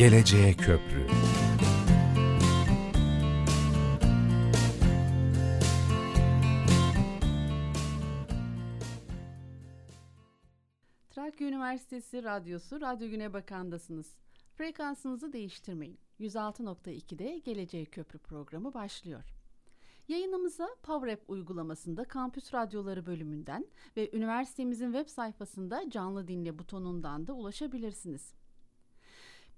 Geleceğe Köprü Trakya Üniversitesi Radyosu Radyo Güne Bakan'dasınız. Frekansınızı değiştirmeyin. 106.2'de Geleceğe Köprü programı başlıyor. Yayınımıza PowerApp uygulamasında Kampüs Radyoları bölümünden ve üniversitemizin web sayfasında canlı dinle butonundan da ulaşabilirsiniz.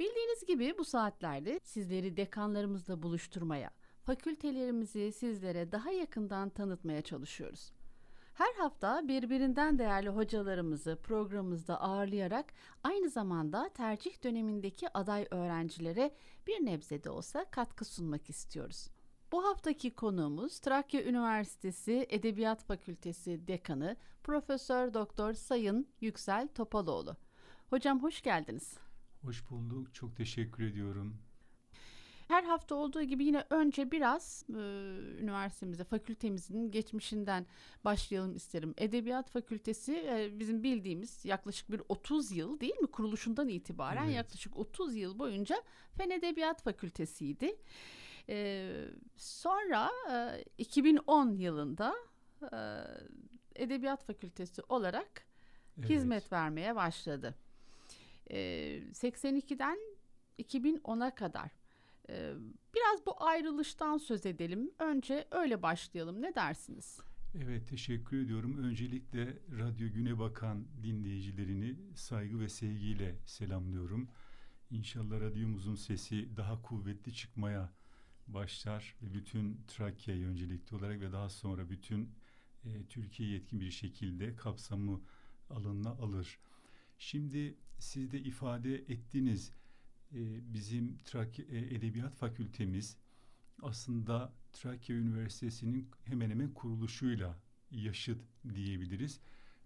Bildiğiniz gibi bu saatlerde sizleri dekanlarımızla buluşturmaya, fakültelerimizi sizlere daha yakından tanıtmaya çalışıyoruz. Her hafta birbirinden değerli hocalarımızı programımızda ağırlayarak aynı zamanda tercih dönemindeki aday öğrencilere bir nebze de olsa katkı sunmak istiyoruz. Bu haftaki konuğumuz Trakya Üniversitesi Edebiyat Fakültesi Dekanı Profesör Doktor Sayın Yüksel Topaloğlu. Hocam hoş geldiniz. Hoş bulduk. Çok teşekkür ediyorum. Her hafta olduğu gibi yine önce biraz e, üniversitemize, fakültemizin geçmişinden başlayalım isterim. Edebiyat Fakültesi e, bizim bildiğimiz yaklaşık bir 30 yıl değil mi kuruluşundan itibaren Evet. yaklaşık 30 yıl boyunca Fen Edebiyat Fakültesiydi. E, sonra e, 2010 yılında e, Edebiyat Fakültesi olarak Evet. hizmet vermeye başladı. E, 82'den 2010'a kadar. Biraz bu ayrılıştan söz edelim. Önce öyle başlayalım. Ne dersiniz? Evet, teşekkür ediyorum. Öncelikle Radyo Güne Bakan dinleyicilerini saygı ve sevgiyle selamlıyorum. İnşallah radyomuzun sesi daha kuvvetli çıkmaya başlar ve bütün Trakya'yı öncelikli olarak ve daha sonra bütün e, Türkiye'ye yetkin bir şekilde kapsamı alanına alır. Şimdi siz de ifade ettiniz e, bizim Trakya e, Edebiyat Fakültemiz aslında Trakya Üniversitesi'nin hemen hemen kuruluşuyla yaşıt diyebiliriz.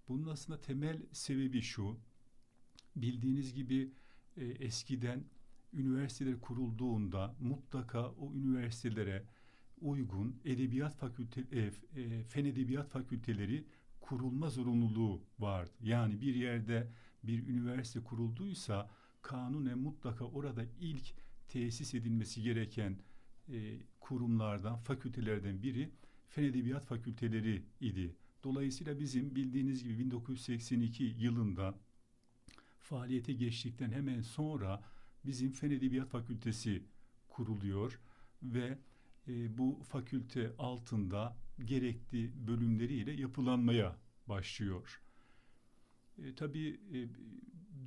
Bunun aslında temel sebebi şu. Bildiğiniz gibi e, eskiden üniversiteler kurulduğunda mutlaka o üniversitelere uygun edebiyat fakülte e, e, fen edebiyat fakülteleri kurulma zorunluluğu vardı. Yani bir yerde bir üniversite kurulduysa kanunen mutlaka orada ilk tesis edilmesi gereken e, kurumlardan, fakültelerden biri Fen Edebiyat Fakülteleri idi. Dolayısıyla bizim bildiğiniz gibi 1982 yılında faaliyete geçtikten hemen sonra bizim Fen Edebiyat Fakültesi kuruluyor ve e, bu fakülte altında gerekli bölümleriyle yapılanmaya başlıyor. E, tabii e,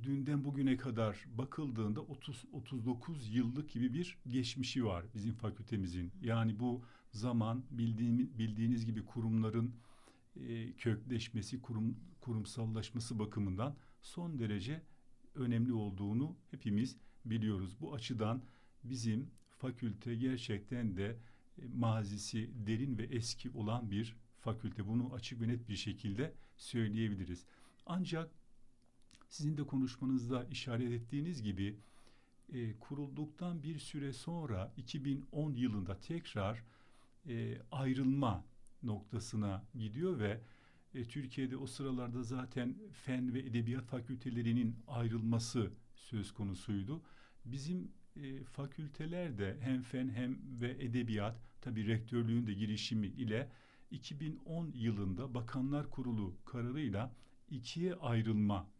dünden bugüne kadar bakıldığında 30 39 yıllık gibi bir geçmişi var bizim fakültemizin. Yani bu zaman bildiğim, bildiğiniz gibi kurumların e, kökleşmesi, kurum, kurumsallaşması bakımından son derece önemli olduğunu hepimiz biliyoruz. Bu açıdan bizim fakülte gerçekten de e, mazisi derin ve eski olan bir fakülte. Bunu açık ve net bir şekilde söyleyebiliriz. Ancak sizin de konuşmanızda işaret ettiğiniz gibi e, kurulduktan bir süre sonra 2010 yılında tekrar e, ayrılma noktasına gidiyor ve e, Türkiye'de o sıralarda zaten fen ve edebiyat fakültelerinin ayrılması söz konusuydu. Bizim e, fakültelerde hem fen hem ve edebiyat tabi rektörlüğün de girişimi ile 2010 yılında Bakanlar Kurulu kararıyla ikiye ayrılma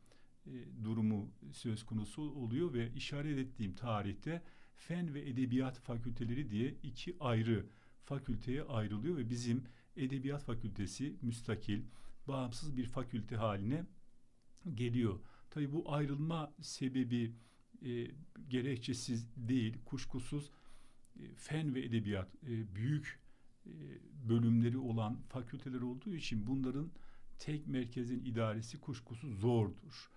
e, durumu söz konusu oluyor ve işaret ettiğim tarihte fen ve edebiyat fakülteleri diye iki ayrı fakülteye ayrılıyor ve bizim edebiyat fakültesi müstakil, bağımsız bir fakülte haline geliyor. Tabii bu ayrılma sebebi e, gerekçesiz değil, kuşkusuz e, fen ve edebiyat e, büyük e, bölümleri olan fakülteler olduğu için bunların tek merkezin idaresi kuşkusuz zordur.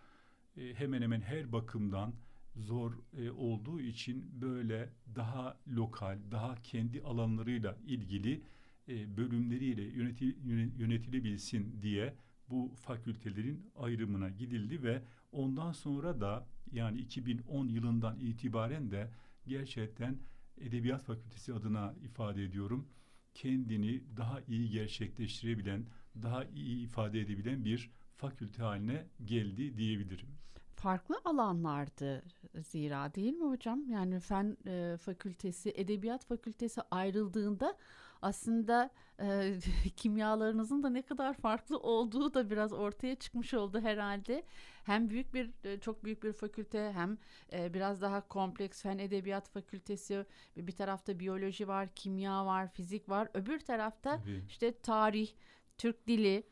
E, hemen hemen her bakımdan zor e, olduğu için böyle daha lokal, daha kendi alanlarıyla ilgili e, bölümleriyle yöneti, yöne- yönetilebilsin diye bu fakültelerin ayrımına gidildi ve ondan sonra da yani 2010 yılından itibaren de gerçekten Edebiyat Fakültesi adına ifade ediyorum kendini daha iyi gerçekleştirebilen, daha iyi ifade edebilen bir fakülte haline geldi diyebilirim. farklı alanlardı zira değil mi hocam? Yani fen e, fakültesi, edebiyat fakültesi ayrıldığında aslında e, kimyalarınızın da ne kadar farklı olduğu da biraz ortaya çıkmış oldu herhalde. Hem büyük bir e, çok büyük bir fakülte hem e, biraz daha kompleks fen edebiyat fakültesi bir tarafta biyoloji var, kimya var, fizik var. Öbür tarafta Tabii. işte tarih, Türk dili,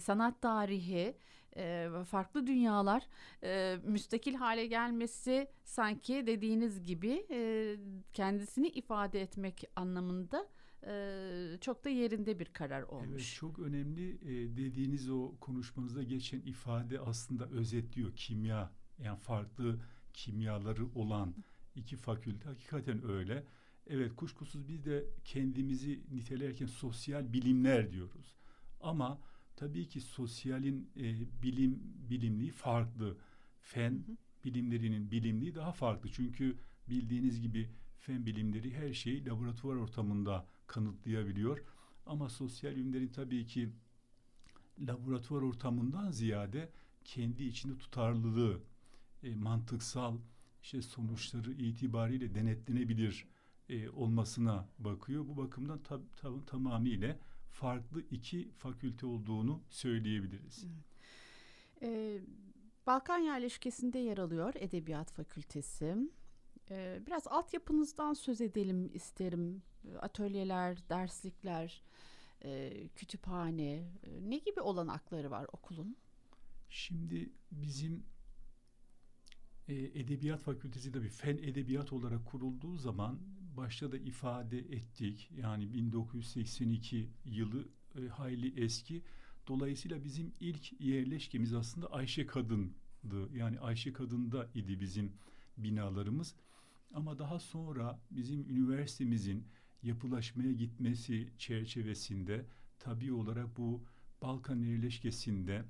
sanat tarihi, e, farklı dünyalar e, müstakil hale gelmesi sanki dediğiniz gibi e, kendisini ifade etmek anlamında e, çok da yerinde bir karar olmuş. Evet çok önemli e, dediğiniz o konuşmanızda geçen ifade aslında özetliyor kimya yani farklı kimyaları olan iki fakülte hakikaten öyle. Evet kuşkusuz biz de kendimizi nitelerken sosyal bilimler diyoruz. Ama tabii ki sosyalin e, bilim bilimliği farklı. Fen hı hı. bilimlerinin bilimliği daha farklı. Çünkü bildiğiniz gibi fen bilimleri her şeyi laboratuvar ortamında kanıtlayabiliyor. Ama sosyal bilimlerin tabii ki laboratuvar ortamından ziyade kendi içinde tutarlılığı, e, mantıksal işte sonuçları itibariyle denetlenebilir e, olmasına bakıyor. Bu bakımdan tab, tab, tamamıyla farklı iki fakülte olduğunu söyleyebiliriz. Ee, Balkan yerleşkesinde yer alıyor Edebiyat Fakültesi. Ee, biraz altyapınızdan söz edelim isterim. Atölyeler, derslikler, e, kütüphane, e, ne gibi olanakları var okulun? Şimdi bizim e, Edebiyat Fakültesi de bir fen edebiyat olarak kurulduğu zaman başta da ifade ettik. Yani 1982 yılı e, hayli eski. Dolayısıyla bizim ilk yerleşkemiz aslında Ayşe Kadın'dı. Yani Ayşe Kadın'da idi bizim binalarımız. Ama daha sonra bizim üniversitemizin yapılaşmaya gitmesi çerçevesinde tabii olarak bu Balkan yerleşkesinde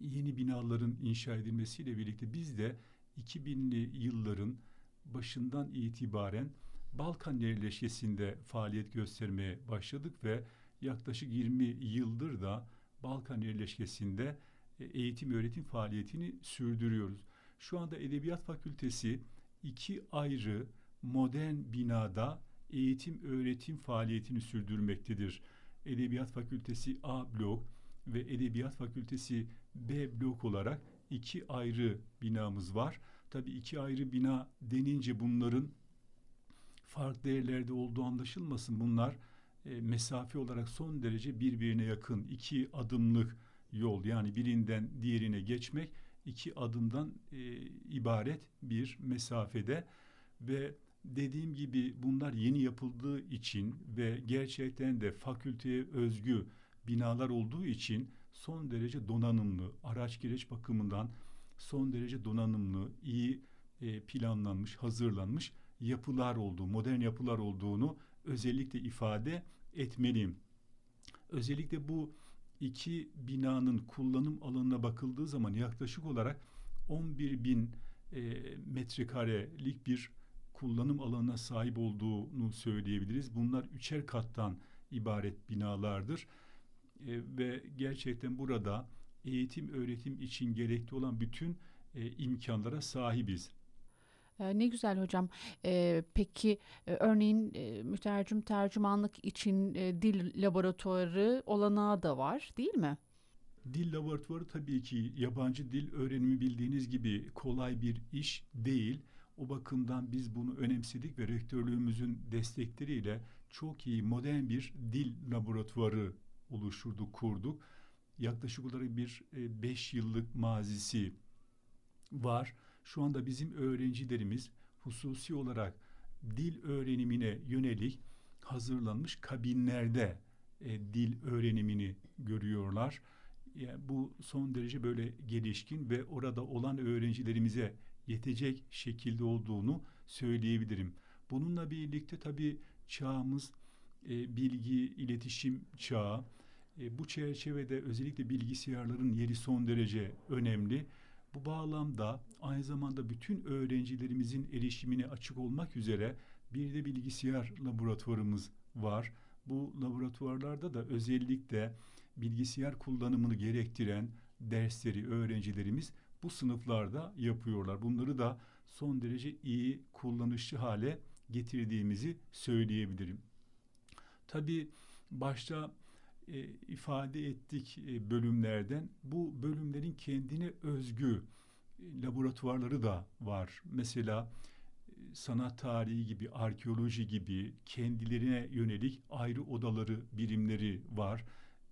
yeni binaların inşa edilmesiyle birlikte biz de 2000'li yılların başından itibaren Balkan yerleşkesinde faaliyet göstermeye başladık ve yaklaşık 20 yıldır da Balkan yerleşkesinde e, eğitim öğretim faaliyetini sürdürüyoruz. Şu anda Edebiyat Fakültesi iki ayrı modern binada eğitim öğretim faaliyetini sürdürmektedir. Edebiyat Fakültesi A blok ve Edebiyat Fakültesi B blok olarak iki ayrı binamız var. Tabii iki ayrı bina denince bunların farklı yerlerde olduğu anlaşılmasın. Bunlar e, mesafe olarak son derece birbirine yakın. İki adımlık yol. Yani birinden diğerine geçmek iki adımdan e, ibaret bir mesafede. Ve dediğim gibi bunlar yeni yapıldığı için ve gerçekten de fakülteye özgü binalar olduğu için son derece donanımlı, araç gereç bakımından son derece donanımlı, iyi e, planlanmış, hazırlanmış yapılar olduğu, modern yapılar olduğunu özellikle ifade etmeliyim. Özellikle bu iki binanın kullanım alanına bakıldığı zaman yaklaşık olarak 11 bin e, metrekarelik bir kullanım alanına sahip olduğunu söyleyebiliriz. Bunlar üçer kattan ibaret binalardır e, ve gerçekten burada eğitim öğretim için gerekli olan bütün e, imkanlara sahibiz. Ee, ne güzel hocam. Ee, peki e, örneğin e, mütercim tercümanlık için e, dil laboratuvarı olanağı da var değil mi? Dil laboratuvarı tabii ki yabancı dil öğrenimi bildiğiniz gibi kolay bir iş değil. O bakımdan biz bunu önemsedik ve rektörlüğümüzün destekleriyle çok iyi modern bir dil laboratuvarı oluşturduk, kurduk. Yaklaşık olarak bir 5 yıllık mazisi var. Şu anda bizim öğrencilerimiz hususi olarak dil öğrenimine yönelik hazırlanmış kabinlerde e, dil öğrenimini görüyorlar. Yani bu son derece böyle gelişkin ve orada olan öğrencilerimize yetecek şekilde olduğunu söyleyebilirim. Bununla birlikte tabii çağımız e, bilgi iletişim çağı. E, bu çerçevede özellikle bilgisayarların yeri son derece önemli. Bu bağlamda aynı zamanda bütün öğrencilerimizin erişimine açık olmak üzere bir de bilgisayar laboratuvarımız var. Bu laboratuvarlarda da özellikle bilgisayar kullanımını gerektiren dersleri öğrencilerimiz bu sınıflarda yapıyorlar. Bunları da son derece iyi kullanışlı hale getirdiğimizi söyleyebilirim. Tabii başta e, ifade ettik e, bölümlerden bu bölümlerin kendine özgü laboratuvarları da var. Mesela e, sanat tarihi gibi, arkeoloji gibi kendilerine yönelik ayrı odaları, birimleri var.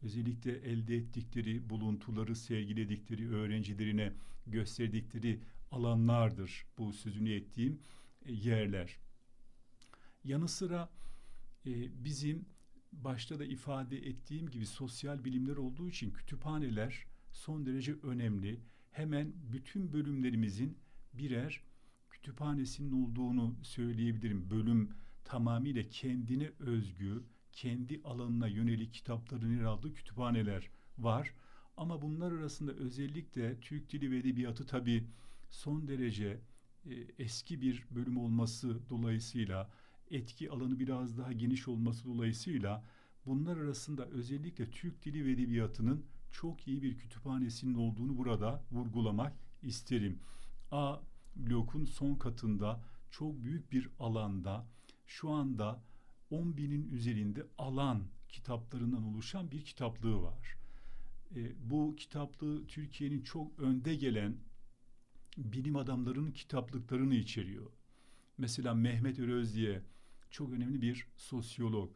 Özellikle elde ettikleri buluntuları sergiledikleri öğrencilerine gösterdikleri alanlardır bu sözünü ettiğim e, yerler. Yanı sıra e, bizim başta da ifade ettiğim gibi sosyal bilimler olduğu için kütüphaneler son derece önemli. Hemen bütün bölümlerimizin birer kütüphanesinin olduğunu söyleyebilirim. Bölüm tamamıyla kendine özgü, kendi alanına yönelik kitapların yer aldığı kütüphaneler var. Ama bunlar arasında özellikle Türk Dili ve Edebiyatı tabii son derece e, eski bir bölüm olması dolayısıyla etki alanı biraz daha geniş olması dolayısıyla bunlar arasında özellikle Türk Dili ve Edebiyatı'nın çok iyi bir kütüphanesinin olduğunu burada vurgulamak isterim. A blokun son katında çok büyük bir alanda şu anda 10 binin üzerinde alan kitaplarından oluşan bir kitaplığı var. E, bu kitaplığı Türkiye'nin çok önde gelen bilim adamlarının kitaplıklarını içeriyor. Mesela Mehmet Öröz diye çok önemli bir sosyolog.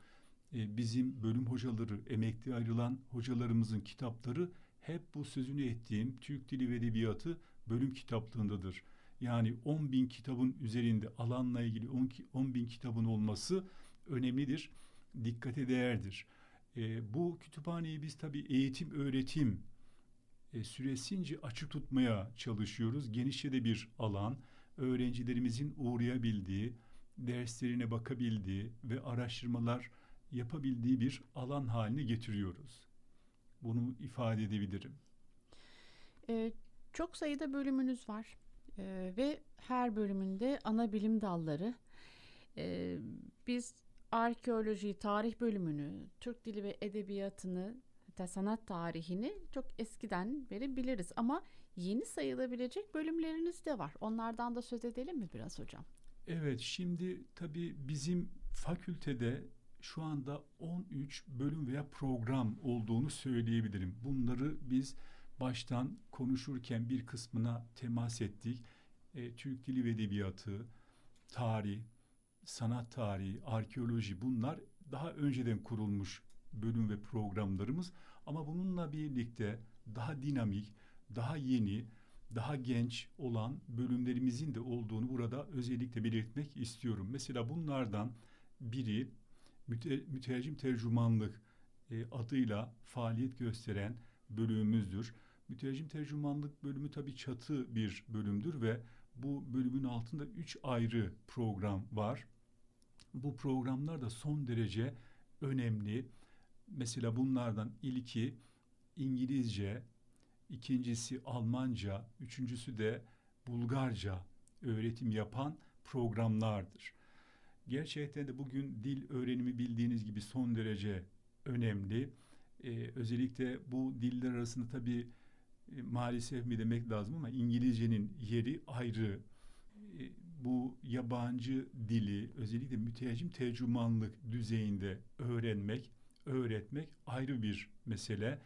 E, bizim bölüm hocaları, emekli ayrılan hocalarımızın kitapları hep bu sözünü ettiğim Türk Dili ve Edebiyatı bölüm kitaplığındadır. Yani 10 bin kitabın üzerinde alanla ilgili 10 bin kitabın olması önemlidir, dikkate değerdir. E, bu kütüphaneyi biz tabii eğitim, öğretim e, süresince açık tutmaya çalışıyoruz. Genişçe de bir alan, öğrencilerimizin uğrayabildiği, derslerine bakabildiği ve araştırmalar yapabildiği bir alan haline getiriyoruz. Bunu ifade edebilirim. Ee, çok sayıda bölümünüz var ee, ve her bölümünde ana bilim dalları. Ee, biz arkeoloji, tarih bölümünü, Türk dili ve edebiyatını, hatta sanat tarihini çok eskiden beri biliriz ama yeni sayılabilecek bölümleriniz de var. Onlardan da söz edelim mi biraz hocam? Evet, şimdi tabii bizim fakültede şu anda 13 bölüm veya program olduğunu söyleyebilirim. Bunları biz baştan konuşurken bir kısmına temas ettik. E, Türk Dili ve Edebiyatı, tarih, sanat tarihi, arkeoloji bunlar daha önceden kurulmuş bölüm ve programlarımız ama bununla birlikte daha dinamik, daha yeni, daha genç olan bölümlerimizin de olduğunu burada özellikle belirtmek istiyorum. Mesela bunlardan biri müte, mütercim tercümanlık e, adıyla faaliyet gösteren bölümümüzdür. Mütercim tercümanlık bölümü tabi çatı bir bölümdür ve bu bölümün altında üç ayrı program var. Bu programlar da son derece önemli. Mesela bunlardan ilki İngilizce, ikincisi Almanca, üçüncüsü de Bulgarca öğretim yapan programlardır. Gerçekten de bugün dil öğrenimi bildiğiniz gibi son derece önemli. Ee, özellikle bu diller arasında tabii e, maalesef mi demek lazım ama İngilizcenin yeri ayrı. E, bu yabancı dili özellikle mütercim tercümanlık düzeyinde öğrenmek, öğretmek ayrı bir mesele.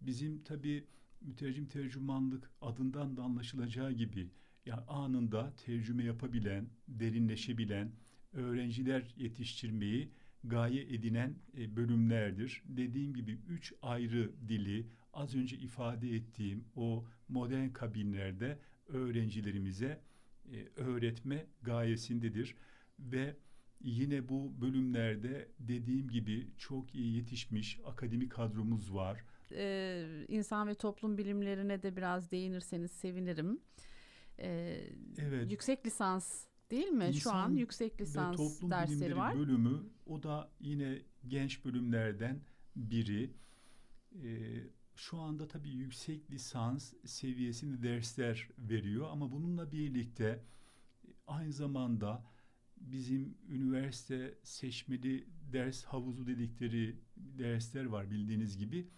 Bizim tabii mütercim tercümanlık adından da anlaşılacağı gibi yani anında tercüme yapabilen, derinleşebilen öğrenciler yetiştirmeyi gaye edinen e, bölümlerdir. Dediğim gibi üç ayrı dili az önce ifade ettiğim o modern kabinlerde öğrencilerimize e, öğretme gayesindedir ve yine bu bölümlerde dediğim gibi çok iyi yetişmiş akademik kadromuz var. Ee, insan ve toplum bilimlerine de biraz değinirseniz sevinirim. Ee, evet. Yüksek lisans değil mi? İnsan Şu an yüksek lisans ve toplum dersleri var. bölümü o da yine genç bölümlerden biri. Ee, şu anda tabii yüksek lisans seviyesinde dersler veriyor ama bununla birlikte aynı zamanda bizim üniversite seçmeli ders havuzu dedikleri dersler var bildiğiniz gibi.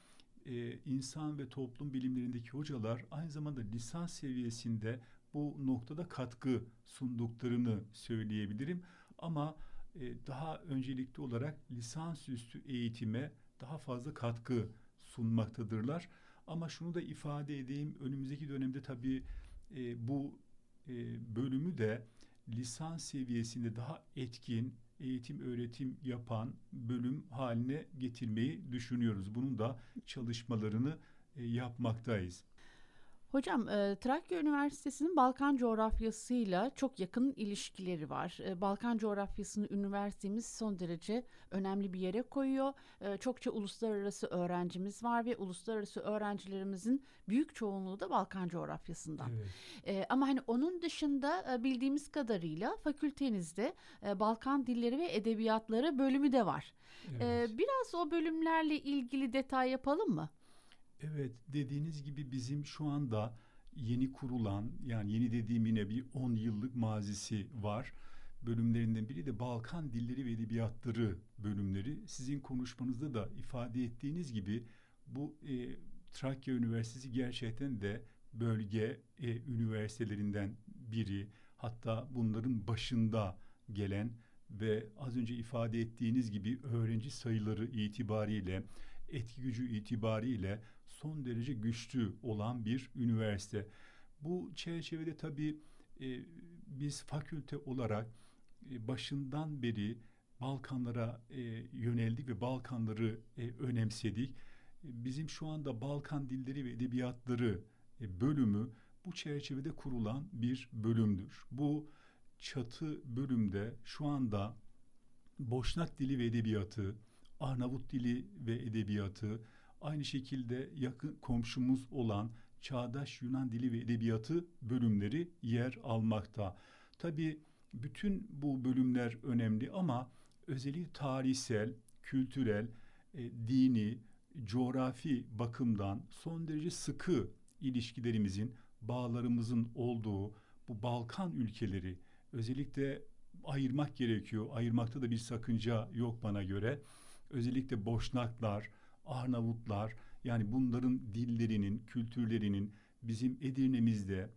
e, insan ve toplum bilimlerindeki hocalar aynı zamanda lisans seviyesinde bu noktada katkı sunduklarını söyleyebilirim. Ama e, daha öncelikli olarak lisansüstü eğitime daha fazla katkı sunmaktadırlar. Ama şunu da ifade edeyim, önümüzdeki dönemde tabii e, bu e, bölümü de lisans seviyesinde daha etkin eğitim öğretim yapan bölüm haline getirmeyi düşünüyoruz. Bunun da çalışmalarını e, yapmaktayız. Hocam e, Trakya Üniversitesi'nin Balkan coğrafyasıyla çok yakın ilişkileri var. E, Balkan coğrafyasını üniversitemiz son derece önemli bir yere koyuyor. E, çokça uluslararası öğrencimiz var ve uluslararası öğrencilerimizin büyük çoğunluğu da Balkan coğrafyasından. Evet. E, ama hani onun dışında e, bildiğimiz kadarıyla fakültenizde e, Balkan dilleri ve edebiyatları bölümü de var. E, evet. E, biraz o bölümlerle ilgili detay yapalım mı? Evet dediğiniz gibi bizim şu anda yeni kurulan yani yeni dediğim yine bir 10 yıllık mazisi var. Bölümlerinden biri de Balkan Dilleri ve Edebiyatları bölümleri. Sizin konuşmanızda da ifade ettiğiniz gibi bu e, Trakya Üniversitesi gerçekten de bölge e, üniversitelerinden biri. Hatta bunların başında gelen ve az önce ifade ettiğiniz gibi öğrenci sayıları itibariyle etki gücü itibariyle son derece güçlü olan bir üniversite. Bu çerçevede tabii e, biz fakülte olarak e, başından beri Balkanlara e, yöneldik ve Balkanları e, önemsedik. E, bizim şu anda Balkan Dilleri ve Edebiyatları e, bölümü bu çerçevede kurulan bir bölümdür. Bu çatı bölümde şu anda Boşnak Dili ve Edebiyatı, Arnavut Dili ve Edebiyatı, Aynı şekilde yakın komşumuz olan Çağdaş Yunan Dili ve Edebiyatı bölümleri yer almakta. Tabi bütün bu bölümler önemli ama özellikle tarihsel, kültürel, e, dini, coğrafi bakımdan son derece sıkı ilişkilerimizin, bağlarımızın olduğu bu Balkan ülkeleri özellikle ayırmak gerekiyor. Ayırmakta da bir sakınca yok bana göre. Özellikle Boşnaklar, Arnavutlar yani bunların dillerinin, kültürlerinin bizim Edirne'mizde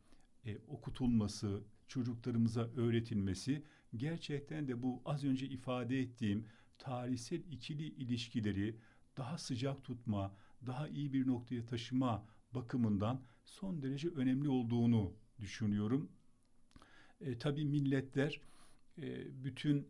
e, okutulması, çocuklarımıza öğretilmesi gerçekten de bu az önce ifade ettiğim tarihsel ikili ilişkileri daha sıcak tutma, daha iyi bir noktaya taşıma bakımından son derece önemli olduğunu düşünüyorum. E, tabii milletler e, bütün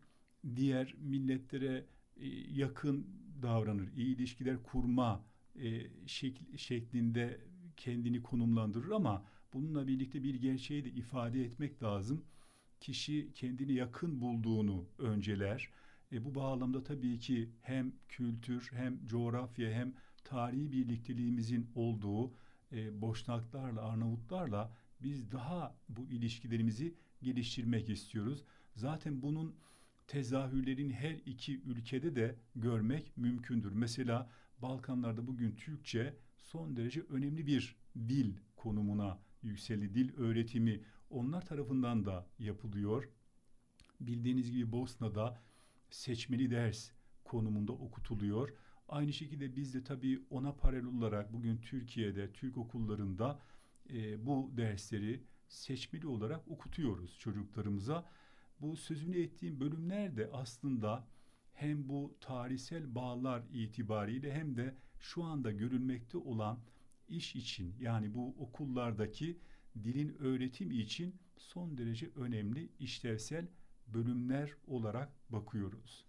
diğer milletlere e, yakın davranır, iyi ilişkiler kurma e, şekl, şeklinde kendini konumlandırır ama bununla birlikte bir gerçeği de ifade etmek lazım. Kişi kendini yakın bulduğunu önceler. E, bu bağlamda tabii ki hem kültür hem coğrafya hem tarihi birlikteliğimizin olduğu e, Boşnaklarla, Arnavutlarla biz daha bu ilişkilerimizi geliştirmek istiyoruz. Zaten bunun tezahürlerin her iki ülkede de görmek mümkündür. Mesela Balkanlarda bugün Türkçe son derece önemli bir dil konumuna yükseldi. Dil öğretimi onlar tarafından da yapılıyor. Bildiğiniz gibi Bosna'da seçmeli ders konumunda okutuluyor. Aynı şekilde biz de tabii ona paralel olarak bugün Türkiye'de Türk okullarında e, bu dersleri seçmeli olarak okutuyoruz çocuklarımıza bu sözünü ettiğim bölümler de aslında hem bu tarihsel bağlar itibariyle hem de şu anda görülmekte olan iş için yani bu okullardaki dilin öğretimi için son derece önemli işlevsel bölümler olarak bakıyoruz.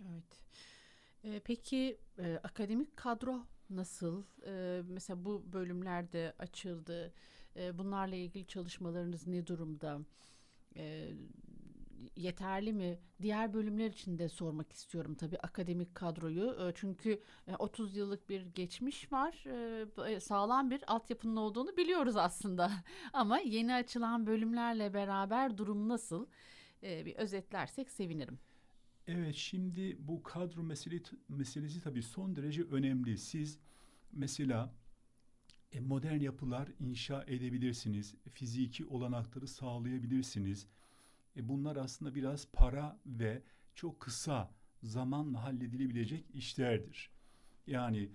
Evet. Ee, peki e, akademik kadro nasıl? E, mesela bu bölümlerde açıldı. E, bunlarla ilgili çalışmalarınız ne durumda? E, yeterli mi? Diğer bölümler için de sormak istiyorum tabii akademik kadroyu. Ee, çünkü 30 e, yıllık bir geçmiş var. Ee, e, sağlam bir altyapının olduğunu biliyoruz aslında. Ama yeni açılan bölümlerle beraber durum nasıl? Ee, bir özetlersek sevinirim. Evet şimdi bu kadro mesele, meselesi tabii son derece önemli. Siz mesela e, modern yapılar inşa edebilirsiniz. Fiziki olanakları sağlayabilirsiniz. E bunlar aslında biraz para ve çok kısa zamanla halledilebilecek işlerdir. Yani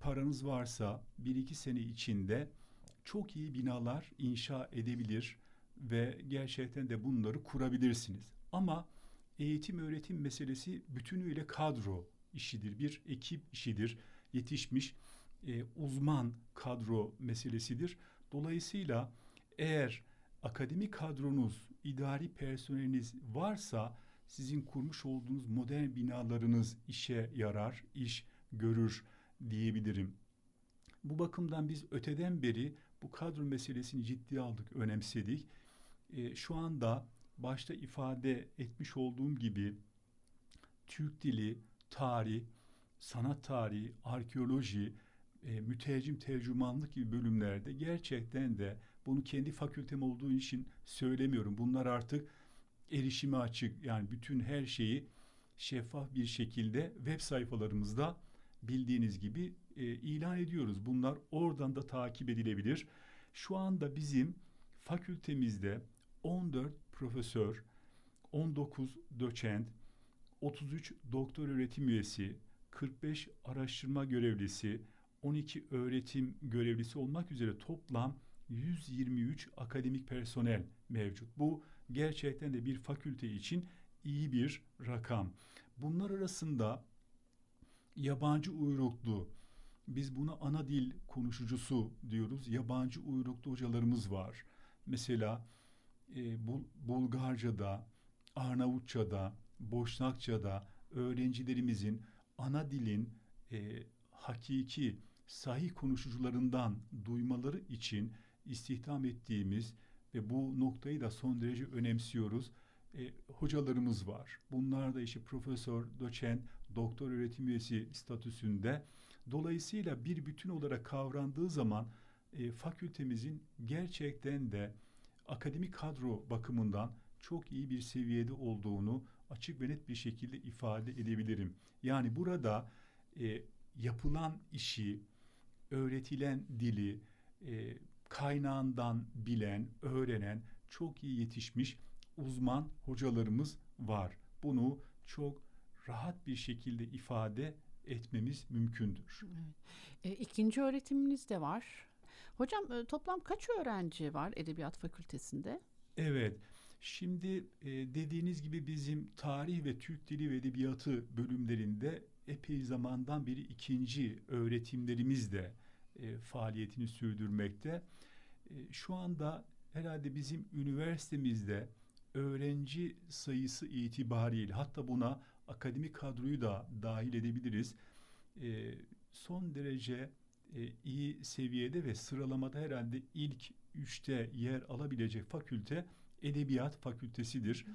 paranız varsa bir iki sene içinde çok iyi binalar inşa edebilir ve gerçekten de bunları kurabilirsiniz. Ama eğitim öğretim meselesi bütünüyle kadro işidir, bir ekip işidir. Yetişmiş e, uzman kadro meselesidir. Dolayısıyla eğer akademik kadronuz, idari personeliniz varsa sizin kurmuş olduğunuz modern binalarınız işe yarar, iş görür diyebilirim. Bu bakımdan biz öteden beri bu kadro meselesini ciddiye aldık, önemsedik. E, şu anda başta ifade etmiş olduğum gibi Türk dili, tarih, sanat tarihi, arkeoloji, e, mütercim tercümanlık gibi bölümlerde gerçekten de bunu kendi fakültem olduğu için söylemiyorum. Bunlar artık erişime açık. Yani bütün her şeyi şeffaf bir şekilde web sayfalarımızda bildiğiniz gibi e, ilan ediyoruz. Bunlar oradan da takip edilebilir. Şu anda bizim fakültemizde 14 profesör, 19 doçent, 33 doktor öğretim üyesi, 45 araştırma görevlisi, 12 öğretim görevlisi olmak üzere toplam 123 akademik personel mevcut. Bu gerçekten de bir fakülte için iyi bir rakam. Bunlar arasında yabancı uyruklu, biz buna ana dil konuşucusu diyoruz. Yabancı uyruklu hocalarımız var. Mesela e, Bul Bulgarca'da, Arnavutça'da, Boşnakça'da öğrencilerimizin ana dilin e, hakiki sahih konuşucularından duymaları için istihdam ettiğimiz ve bu noktayı da son derece önemsiyoruz. E, hocalarımız var. Bunlar da işte profesör, doçent, doktor öğretim üyesi statüsünde. Dolayısıyla bir bütün olarak kavrandığı zaman e, fakültemizin gerçekten de akademik kadro bakımından çok iyi bir seviyede olduğunu açık ve net bir şekilde ifade edebilirim. Yani burada e, yapılan işi, öğretilen dili, e, kaynağından bilen, öğrenen, çok iyi yetişmiş uzman hocalarımız var. Bunu çok rahat bir şekilde ifade etmemiz mümkündür. Evet. E, ikinci öğretiminiz de var. Hocam e, toplam kaç öğrenci var Edebiyat Fakültesinde? Evet. Şimdi e, dediğiniz gibi bizim tarih ve Türk Dili ve Edebiyatı bölümlerinde epey zamandan beri ikinci öğretimlerimiz de e, faaliyetini sürdürmekte. E, şu anda herhalde bizim üniversitemizde öğrenci sayısı itibariyle hatta buna akademik kadroyu da dahil edebiliriz. E, son derece e, iyi seviyede ve sıralamada herhalde ilk üçte yer alabilecek fakülte Edebiyat Fakültesidir.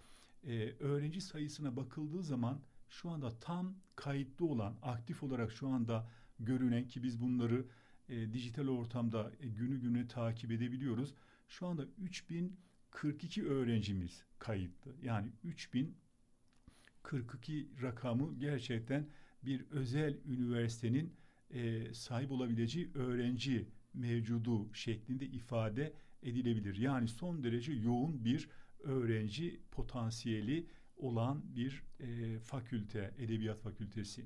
E, öğrenci sayısına bakıldığı zaman şu anda tam kayıtlı olan, aktif olarak şu anda görünen ki biz bunları e, dijital ortamda e, günü günü takip edebiliyoruz. Şu anda 3042 öğrencimiz kayıtlı. Yani 3042 rakamı gerçekten bir özel üniversitenin e, sahip olabileceği öğrenci mevcudu şeklinde ifade edilebilir. Yani son derece yoğun bir öğrenci potansiyeli olan bir e, fakülte, edebiyat fakültesi.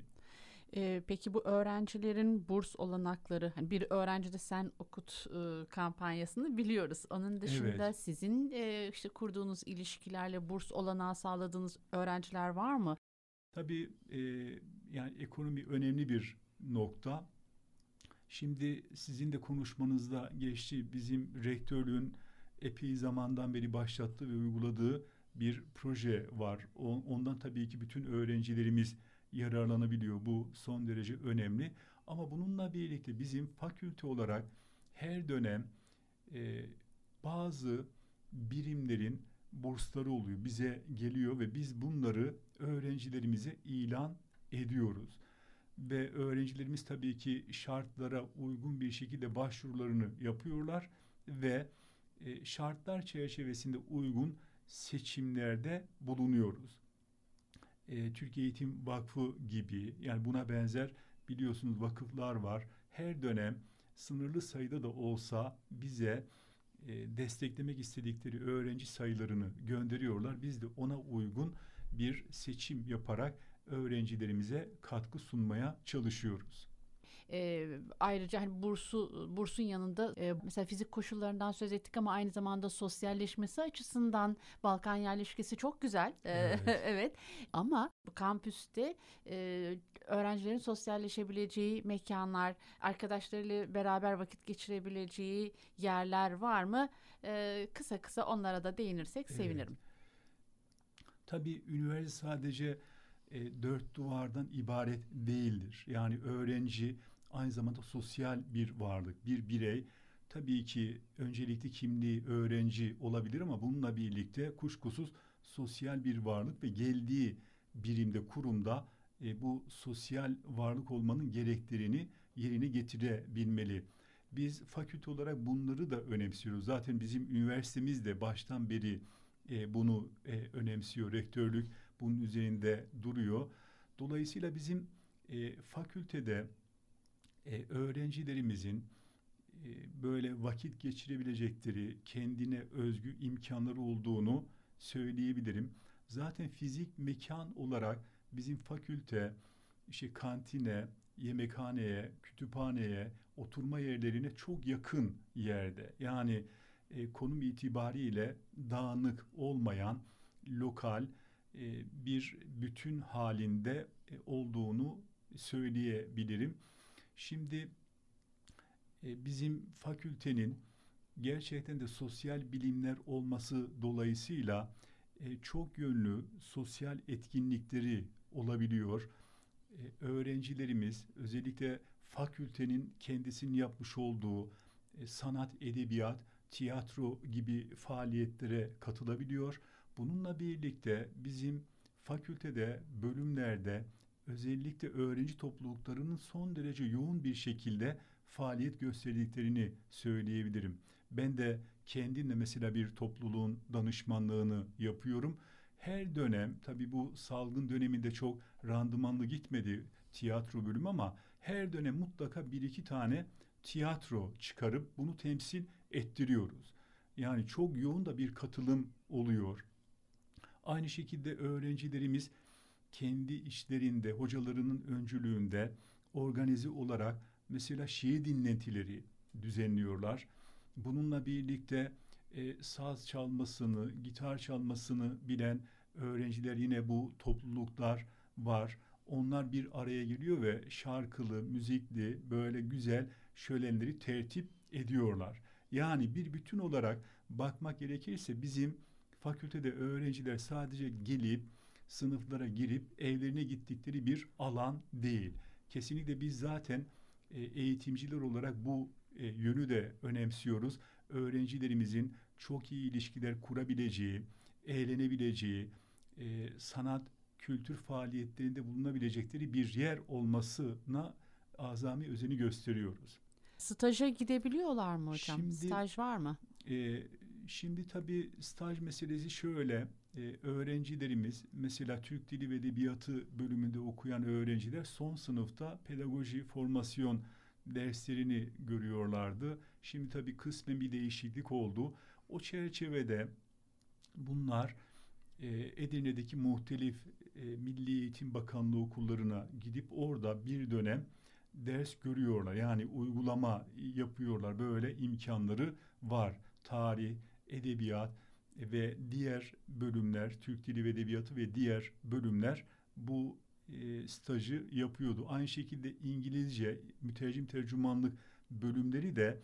E, peki bu öğrencilerin burs olanakları, hani bir öğrenci de sen okut e, kampanyasını biliyoruz. Onun dışında evet. sizin e, işte kurduğunuz ilişkilerle burs olanağı sağladığınız öğrenciler var mı? Tabii e, yani ekonomi önemli bir nokta. Şimdi sizin de konuşmanızda geçti bizim rektörlüğün epey zamandan beri başlattığı ve uyguladığı bir proje var. Ondan tabii ki bütün öğrencilerimiz yararlanabiliyor. Bu son derece önemli. Ama bununla birlikte bizim fakülte olarak her dönem e, bazı birimlerin bursları oluyor. Bize geliyor ve biz bunları öğrencilerimize ilan ediyoruz. Ve öğrencilerimiz tabii ki şartlara uygun bir şekilde başvurularını yapıyorlar ve e, şartlar çerçevesinde uygun seçimlerde bulunuyoruz. E, Türkiye Eğitim Vakfı gibi yani buna benzer biliyorsunuz vakıflar var. Her dönem sınırlı sayıda da olsa bize e, desteklemek istedikleri öğrenci sayılarını gönderiyorlar. Biz de ona uygun bir seçim yaparak öğrencilerimize katkı sunmaya çalışıyoruz. E, ayrıca hani bursu bursun yanında e, mesela fizik koşullarından söz ettik ama aynı zamanda sosyalleşmesi açısından Balkan yerleşkesi çok güzel. E, Evet. evet. Ama kampüste e, öğrencilerin sosyalleşebileceği mekanlar, arkadaşlarıyla beraber vakit geçirebileceği yerler var mı? E, kısa kısa onlara da değinirsek Evet. sevinirim. Tabii üniversite sadece e, dört duvardan ibaret değildir. Yani öğrenci aynı zamanda sosyal bir varlık, bir birey. Tabii ki öncelikli kimliği öğrenci olabilir ama bununla birlikte kuşkusuz sosyal bir varlık ve geldiği birimde, kurumda e, bu sosyal varlık olmanın gereklerini yerine getirebilmeli. Biz fakülte olarak bunları da önemsiyoruz. Zaten bizim üniversitemiz de baştan beri e, bunu e, önemsiyor. Rektörlük bunun üzerinde duruyor. Dolayısıyla bizim e, fakültede e, öğrencilerimizin e, böyle vakit geçirebilecekleri kendine özgü imkanları olduğunu söyleyebilirim. Zaten fizik mekan olarak bizim fakülte işte kantine, yemekhaneye, kütüphaneye, oturma yerlerine çok yakın yerde. Yani e, konum itibariyle dağınık olmayan lokal e, bir bütün halinde e, olduğunu söyleyebilirim. Şimdi e, bizim fakültenin gerçekten de sosyal bilimler olması dolayısıyla e, çok yönlü sosyal etkinlikleri olabiliyor. E, öğrencilerimiz özellikle fakültenin kendisinin yapmış olduğu e, sanat, edebiyat, tiyatro gibi faaliyetlere katılabiliyor. Bununla birlikte bizim fakültede, bölümlerde özellikle öğrenci topluluklarının son derece yoğun bir şekilde faaliyet gösterdiklerini söyleyebilirim. Ben de kendimle mesela bir topluluğun danışmanlığını yapıyorum. Her dönem tabii bu salgın döneminde çok randımanlı gitmedi tiyatro bölümü ama her dönem mutlaka bir iki tane tiyatro çıkarıp bunu temsil ettiriyoruz. Yani çok yoğun da bir katılım oluyor. Aynı şekilde öğrencilerimiz kendi işlerinde, hocalarının öncülüğünde organize olarak mesela şiir dinletileri düzenliyorlar. Bununla birlikte e, saz çalmasını, gitar çalmasını bilen öğrenciler yine bu topluluklar var. Onlar bir araya geliyor ve şarkılı, müzikli, böyle güzel şölenleri tertip ediyorlar. Yani bir bütün olarak bakmak gerekirse bizim fakültede öğrenciler sadece gelip sınıflara girip evlerine gittikleri bir alan değil. Kesinlikle biz zaten e, eğitimciler olarak bu e, yönü de önemsiyoruz. Öğrencilerimizin çok iyi ilişkiler kurabileceği, eğlenebileceği, e, sanat, kültür faaliyetlerinde bulunabilecekleri bir yer olmasına azami özeni gösteriyoruz. Staja gidebiliyorlar mı hocam? Şimdi- Staj var mı? Ee, şimdi tabii staj meselesi şöyle. Ee, öğrencilerimiz mesela Türk Dili ve Edebiyatı bölümünde okuyan öğrenciler son sınıfta pedagoji formasyon derslerini görüyorlardı. Şimdi tabii kısmen bir değişiklik oldu. O çerçevede bunlar e, Edirne'deki muhtelif e, Milli Eğitim Bakanlığı okullarına gidip orada bir dönem ders görüyorlar. Yani uygulama yapıyorlar. Böyle imkanları var. Tarih, edebiyat ve diğer bölümler, Türk Dili ve Edebiyatı ve diğer bölümler bu e, stajı yapıyordu. Aynı şekilde İngilizce, mütercim tercümanlık bölümleri de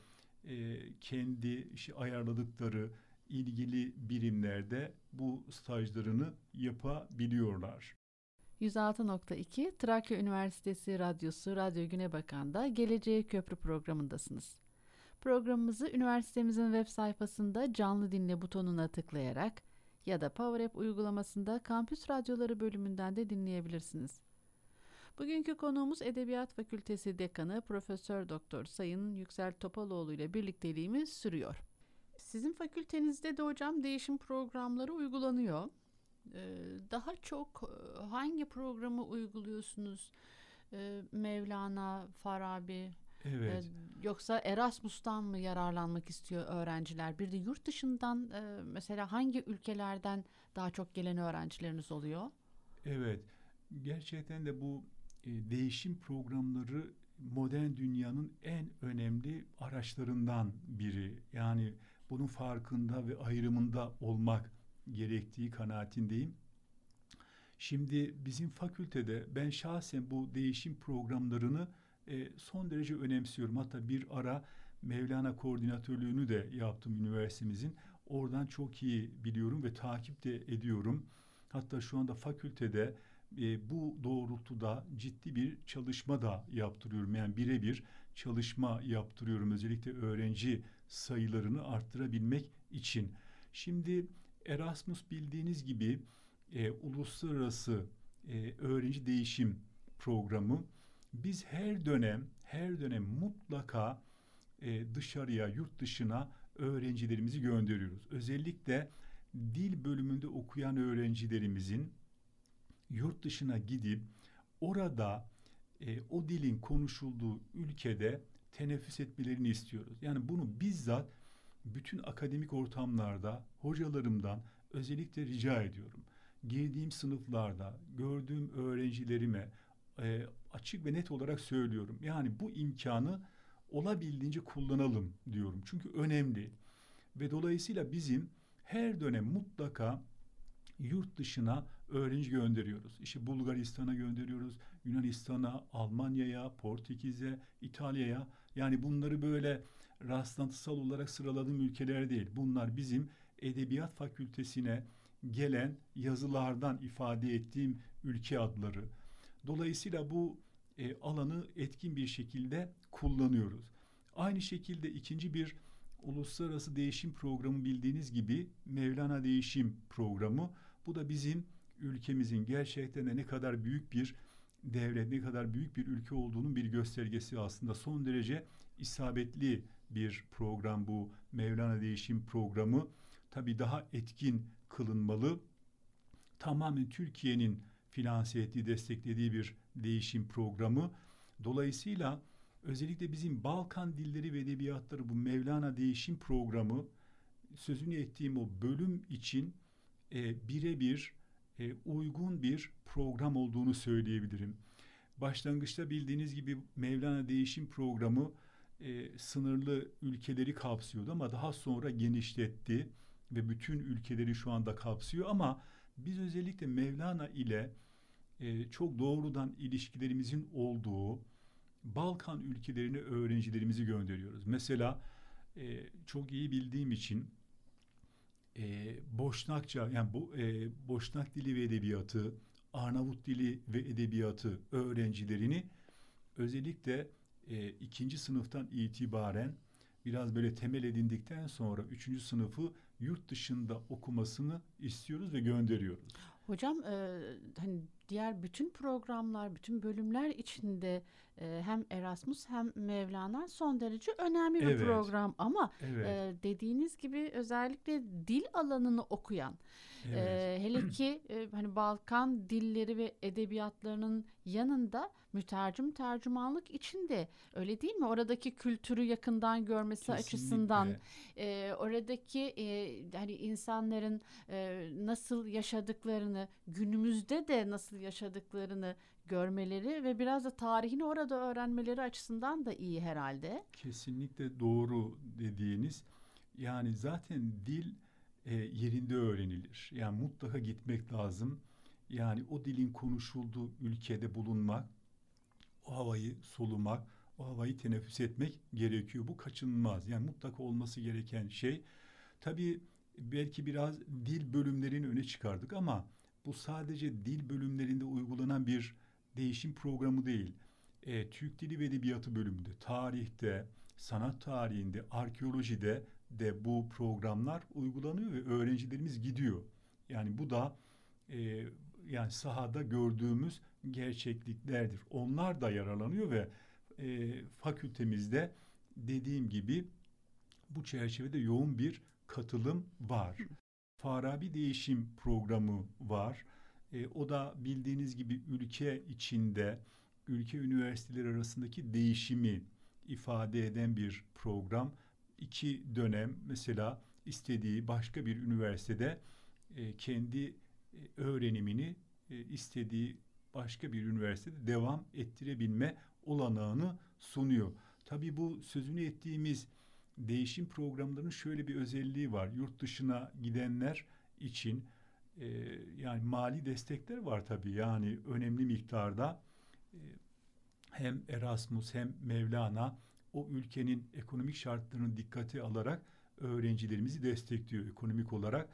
e, kendi işte ayarladıkları ilgili birimlerde bu stajlarını yapabiliyorlar. 106.2 Trakya Üniversitesi Radyosu Radyo Güne Bakan'da Geleceğe Köprü programındasınız. Programımızı üniversitemizin web sayfasında canlı dinle butonuna tıklayarak ya da PowerApp uygulamasında Kampüs Radyoları bölümünden de dinleyebilirsiniz. Bugünkü konuğumuz Edebiyat Fakültesi Dekanı Profesör Doktor Sayın Yüksel Topaloğlu ile birlikteliğimiz sürüyor. Sizin fakültenizde de hocam değişim programları uygulanıyor. Ee, daha çok e, hangi programı uyguluyorsunuz? Ee, Mevlana, Farabi, Evet. e, yoksa Erasmus'tan mı yararlanmak istiyor öğrenciler? Bir de yurt dışından e, mesela hangi ülkelerden daha çok gelen öğrencileriniz oluyor? Evet, gerçekten de bu e, değişim programları modern dünyanın en önemli araçlarından biri. Yani bunun farkında ve ayrımında olmak gerektiği kanaatindeyim. Şimdi bizim fakültede ben şahsen bu değişim programlarını e, son derece önemsiyorum. Hatta bir ara Mevlana koordinatörlüğünü de yaptım üniversitemizin. Oradan çok iyi biliyorum ve takip de ediyorum. Hatta şu anda fakültede e, bu doğrultuda ciddi bir çalışma da yaptırıyorum. Yani birebir çalışma yaptırıyorum özellikle öğrenci sayılarını arttırabilmek için. Şimdi Erasmus bildiğiniz gibi e, uluslararası e, öğrenci değişim programı. Biz her dönem her dönem mutlaka e, dışarıya, yurt dışına öğrencilerimizi gönderiyoruz. Özellikle dil bölümünde okuyan öğrencilerimizin yurt dışına gidip orada e, o dilin konuşulduğu ülkede teneffüs etmelerini istiyoruz. Yani bunu bizzat bütün akademik ortamlarda hocalarımdan özellikle rica ediyorum. Girdiğim sınıflarda gördüğüm öğrencilerime e, açık ve net olarak söylüyorum. Yani bu imkanı olabildiğince kullanalım diyorum. Çünkü önemli. Ve dolayısıyla bizim her dönem mutlaka yurt dışına öğrenci gönderiyoruz. İşte Bulgaristan'a gönderiyoruz, Yunanistan'a, Almanya'ya, Portekiz'e, İtalya'ya. Yani bunları böyle rastlantısal olarak sıraladığım ülkeler değil. Bunlar bizim edebiyat fakültesine gelen yazılardan ifade ettiğim ülke adları. Dolayısıyla bu e, alanı etkin bir şekilde kullanıyoruz. Aynı şekilde ikinci bir uluslararası değişim programı bildiğiniz gibi Mevlana Değişim Programı. Bu da bizim ülkemizin gerçekten de ne kadar büyük bir devlet, ne kadar büyük bir ülke olduğunun bir göstergesi aslında. Son derece isabetli bir program bu Mevlana Değişim Programı. Tabii daha etkin kılınmalı. Tamamen Türkiye'nin finanse ettiği, desteklediği bir değişim programı. Dolayısıyla özellikle bizim Balkan dilleri ve edebiyatları bu Mevlana Değişim Programı sözünü ettiğim o bölüm için e, birebir e, uygun bir program olduğunu söyleyebilirim. Başlangıçta bildiğiniz gibi Mevlana Değişim Programı e, sınırlı ülkeleri kapsıyordu ama daha sonra genişletti ve bütün ülkeleri şu anda kapsıyor ama biz özellikle Mevlana ile e, çok doğrudan ilişkilerimizin olduğu Balkan ülkelerine öğrencilerimizi gönderiyoruz. Mesela e, çok iyi bildiğim için e, Boşnakça yani bu e, Boşnak dili ve edebiyatı, Arnavut dili ve edebiyatı öğrencilerini özellikle e, ikinci sınıftan itibaren biraz böyle temel edindikten sonra üçüncü sınıfı yurt dışında okumasını istiyoruz ve gönderiyoruz. Hocam e, hani diğer bütün programlar, bütün bölümler içinde hem Erasmus hem Mevlana son derece önemli bir evet. program ama evet. e, dediğiniz gibi özellikle dil alanını okuyan evet. e, hele ki e, hani Balkan dilleri ve edebiyatlarının yanında mütercim tercümanlık içinde öyle değil mi? Oradaki kültürü yakından görmesi Kesinlikle. açısından e, oradaki e, hani insanların e, nasıl yaşadıklarını günümüzde de nasıl yaşadıklarını görmeleri ve biraz da tarihini orada öğrenmeleri açısından da iyi herhalde. Kesinlikle doğru dediğiniz yani zaten dil e, yerinde öğrenilir. Yani mutlaka gitmek lazım. Yani o dilin konuşulduğu ülkede bulunmak, o havayı solumak, o havayı teneffüs etmek gerekiyor. Bu kaçınılmaz. Yani mutlaka olması gereken şey. Tabii belki biraz dil bölümlerini öne çıkardık ama bu sadece dil bölümlerinde uygulanan bir değişim programı değil. E, Türk Dili ve Edebiyatı bölümünde, tarihte, sanat tarihinde, arkeolojide de bu programlar uygulanıyor ve öğrencilerimiz gidiyor. Yani bu da e, yani sahada gördüğümüz gerçekliklerdir. Onlar da yararlanıyor ve e, fakültemizde dediğim gibi bu çerçevede yoğun bir katılım var. Farabi Değişim Programı var. E, o da bildiğiniz gibi ülke içinde ülke üniversiteleri arasındaki değişimi ifade eden bir program. İki dönem mesela istediği başka bir üniversitede e, kendi e, öğrenimini e, istediği başka bir üniversitede devam ettirebilme olanağını sunuyor. Tabii bu sözünü ettiğimiz değişim programlarının şöyle bir özelliği var. Yurt dışına gidenler için e, yani mali destekler var tabii yani önemli miktarda e, hem Erasmus hem Mevlana o ülkenin ekonomik şartlarını dikkate alarak öğrencilerimizi destekliyor ekonomik olarak.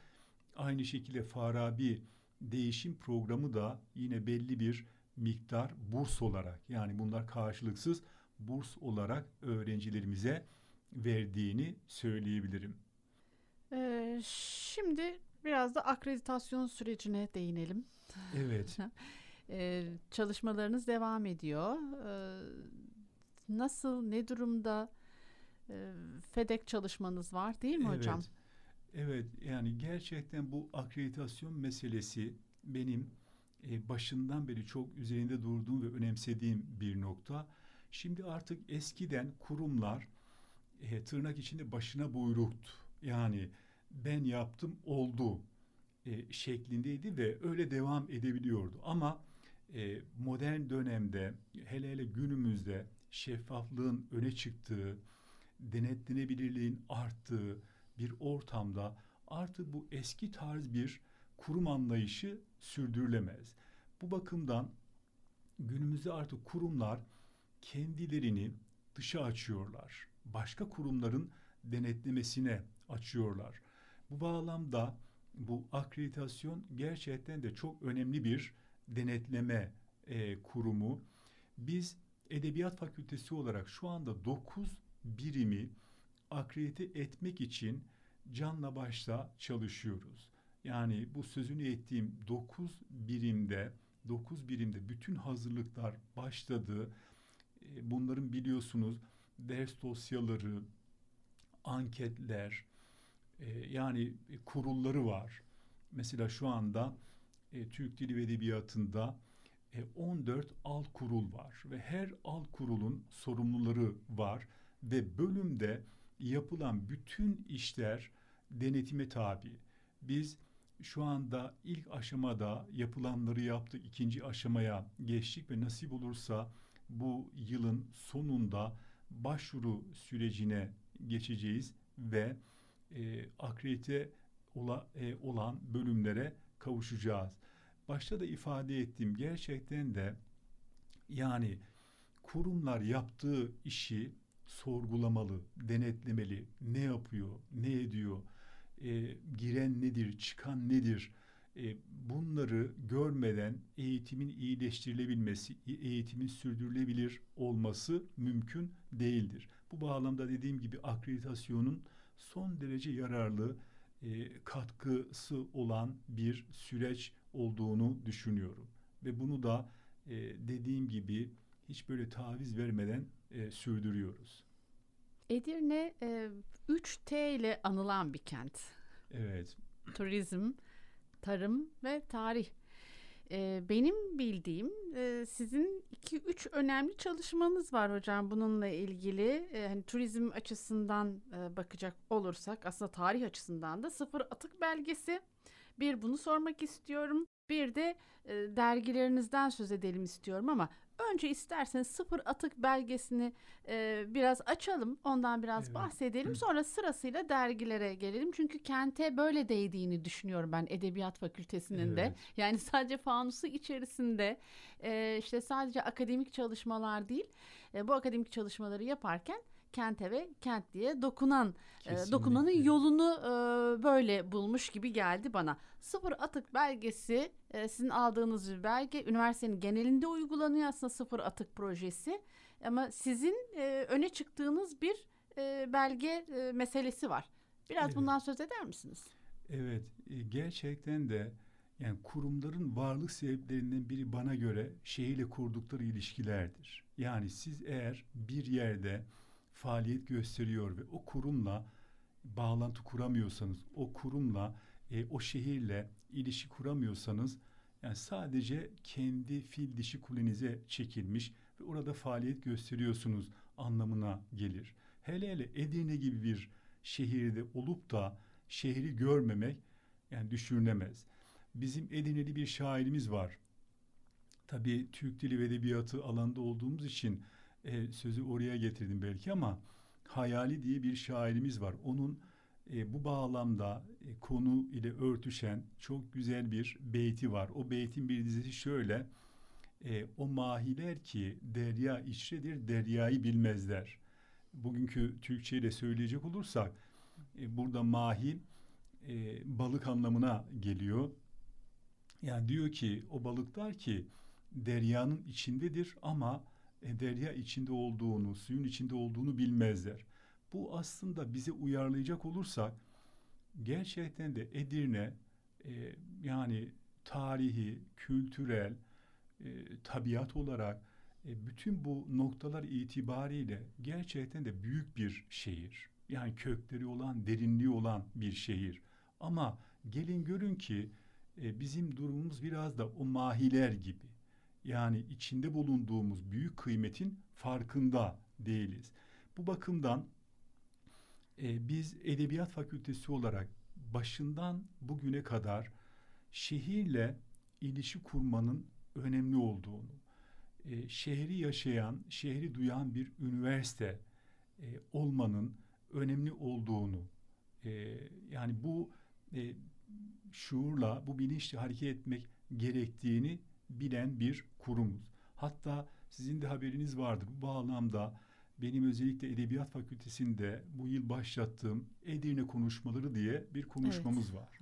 Aynı şekilde Farabi değişim programı da yine belli bir miktar burs olarak yani bunlar karşılıksız burs olarak öğrencilerimize verdiğini söyleyebilirim. Ee, şimdi biraz da akreditasyon sürecine değinelim. Evet. ee, çalışmalarınız devam ediyor. Ee, nasıl, ne durumda e, FEDEK çalışmanız var değil mi evet. hocam? Evet, yani gerçekten bu akreditasyon meselesi benim e, başından beri çok üzerinde durduğum ve önemsediğim bir nokta. Şimdi artık eskiden kurumlar e, tırnak içinde başına buyruktu. Yani ben yaptım oldu e, şeklindeydi ve öyle devam edebiliyordu. Ama e, modern dönemde hele hele günümüzde şeffaflığın öne çıktığı, denetlenebilirliğin arttığı bir ortamda artık bu eski tarz bir kurum anlayışı sürdürülemez. Bu bakımdan günümüzde artık kurumlar kendilerini dışa açıyorlar. Başka kurumların denetlemesine açıyorlar. Bu bağlamda bu akreditasyon gerçekten de çok önemli bir denetleme e, kurumu. Biz Edebiyat Fakültesi olarak şu anda 9 birimi akredite etmek için canla başla çalışıyoruz. Yani bu sözünü ettiğim 9 birimde 9 birimde bütün hazırlıklar başladı. E, bunların biliyorsunuz ders dosyaları, anketler, e, yani kurulları var. Mesela şu anda e, Türk Dili ve Edebiyatı'nda 14 alt kurul var ve her alt kurulun sorumluları var ve bölümde yapılan bütün işler denetime tabi. Biz şu anda ilk aşamada yapılanları yaptık, ikinci aşamaya geçtik ve nasip olursa bu yılın sonunda başvuru sürecine geçeceğiz ve e, akredite ola, e, olan bölümlere kavuşacağız. Başta da ifade ettiğim gerçekten de yani kurumlar yaptığı işi sorgulamalı, denetlemeli. Ne yapıyor, ne ediyor, e, giren nedir, çıkan nedir? E, bunları görmeden eğitimin iyileştirilebilmesi, eğitimin sürdürülebilir olması mümkün değildir. Bu bağlamda dediğim gibi akreditasyonun son derece yararlı e, katkısı olan bir süreç olduğunu düşünüyorum. Ve bunu da e, dediğim gibi hiç böyle taviz vermeden e, sürdürüyoruz. Edirne e, 3T ile anılan bir kent. Evet. Turizm, tarım ve tarih. E, benim bildiğim e, sizin iki üç önemli çalışmanız var hocam bununla ilgili. E, hani turizm açısından e, bakacak olursak aslında tarih açısından da sıfır atık belgesi. Bir bunu sormak istiyorum. Bir de e, dergilerinizden söz edelim istiyorum ama önce isterseniz sıfır atık belgesini e, biraz açalım. Ondan biraz evet. bahsedelim. Sonra sırasıyla dergilere gelelim. Çünkü kente böyle değdiğini düşünüyorum ben Edebiyat Fakültesinin evet. de. Yani sadece fanusu içerisinde e, işte sadece akademik çalışmalar değil. E, bu akademik çalışmaları yaparken kente ve kent diye dokunan e, dokunanın yolunu e, böyle bulmuş gibi geldi bana. Sıfır atık belgesi e, sizin aldığınız bir belge üniversitenin genelinde uygulanıyor aslında sıfır atık projesi ama sizin e, öne çıktığınız bir e, belge e, meselesi var. Biraz evet. bundan söz eder misiniz? Evet e, gerçekten de yani kurumların varlık sebeplerinden biri bana göre şehirle kurdukları ilişkilerdir. Yani siz eğer bir yerde faaliyet gösteriyor ve o kurumla bağlantı kuramıyorsanız, o kurumla, e, o şehirle ilişki kuramıyorsanız, yani sadece kendi fil dişi kulenize çekilmiş ve orada faaliyet gösteriyorsunuz anlamına gelir. Hele hele Edirne gibi bir şehirde olup da şehri görmemek yani düşünülemez. Bizim Edirne'li bir şairimiz var. Tabii Türk Dili ve Edebiyatı alanda olduğumuz için e, sözü oraya getirdim belki ama Hayali diye bir şairimiz var. Onun e, bu bağlamda e, konu ile örtüşen çok güzel bir beyti var. O beytin bir dizisi şöyle. E, o mahiler ki derya içredir deryayı bilmezler. Bugünkü Türkçe ile söyleyecek olursak e, burada mahi e, balık anlamına geliyor. Yani diyor ki o balıklar ki deryanın içindedir ama derya içinde olduğunu, suyun içinde olduğunu bilmezler. Bu aslında bize uyarlayacak olursak gerçekten de Edirne e, yani tarihi, kültürel, e, tabiat olarak e, bütün bu noktalar itibariyle gerçekten de büyük bir şehir. Yani kökleri olan, derinliği olan bir şehir. Ama gelin görün ki e, bizim durumumuz biraz da o mahiler gibi. Yani içinde bulunduğumuz büyük kıymetin farkında değiliz. Bu bakımdan e, biz Edebiyat Fakültesi olarak başından bugüne kadar şehirle ilişki kurmanın önemli olduğunu, e, şehri yaşayan, şehri duyan bir üniversite e, olmanın önemli olduğunu, e, yani bu e, şuurla, bu bilinçle hareket etmek gerektiğini bilen bir kurumuz. Hatta sizin de haberiniz vardır bu bağlamda benim özellikle Edebiyat Fakültesinde bu yıl başlattığım Edirne konuşmaları diye bir konuşmamız evet. var.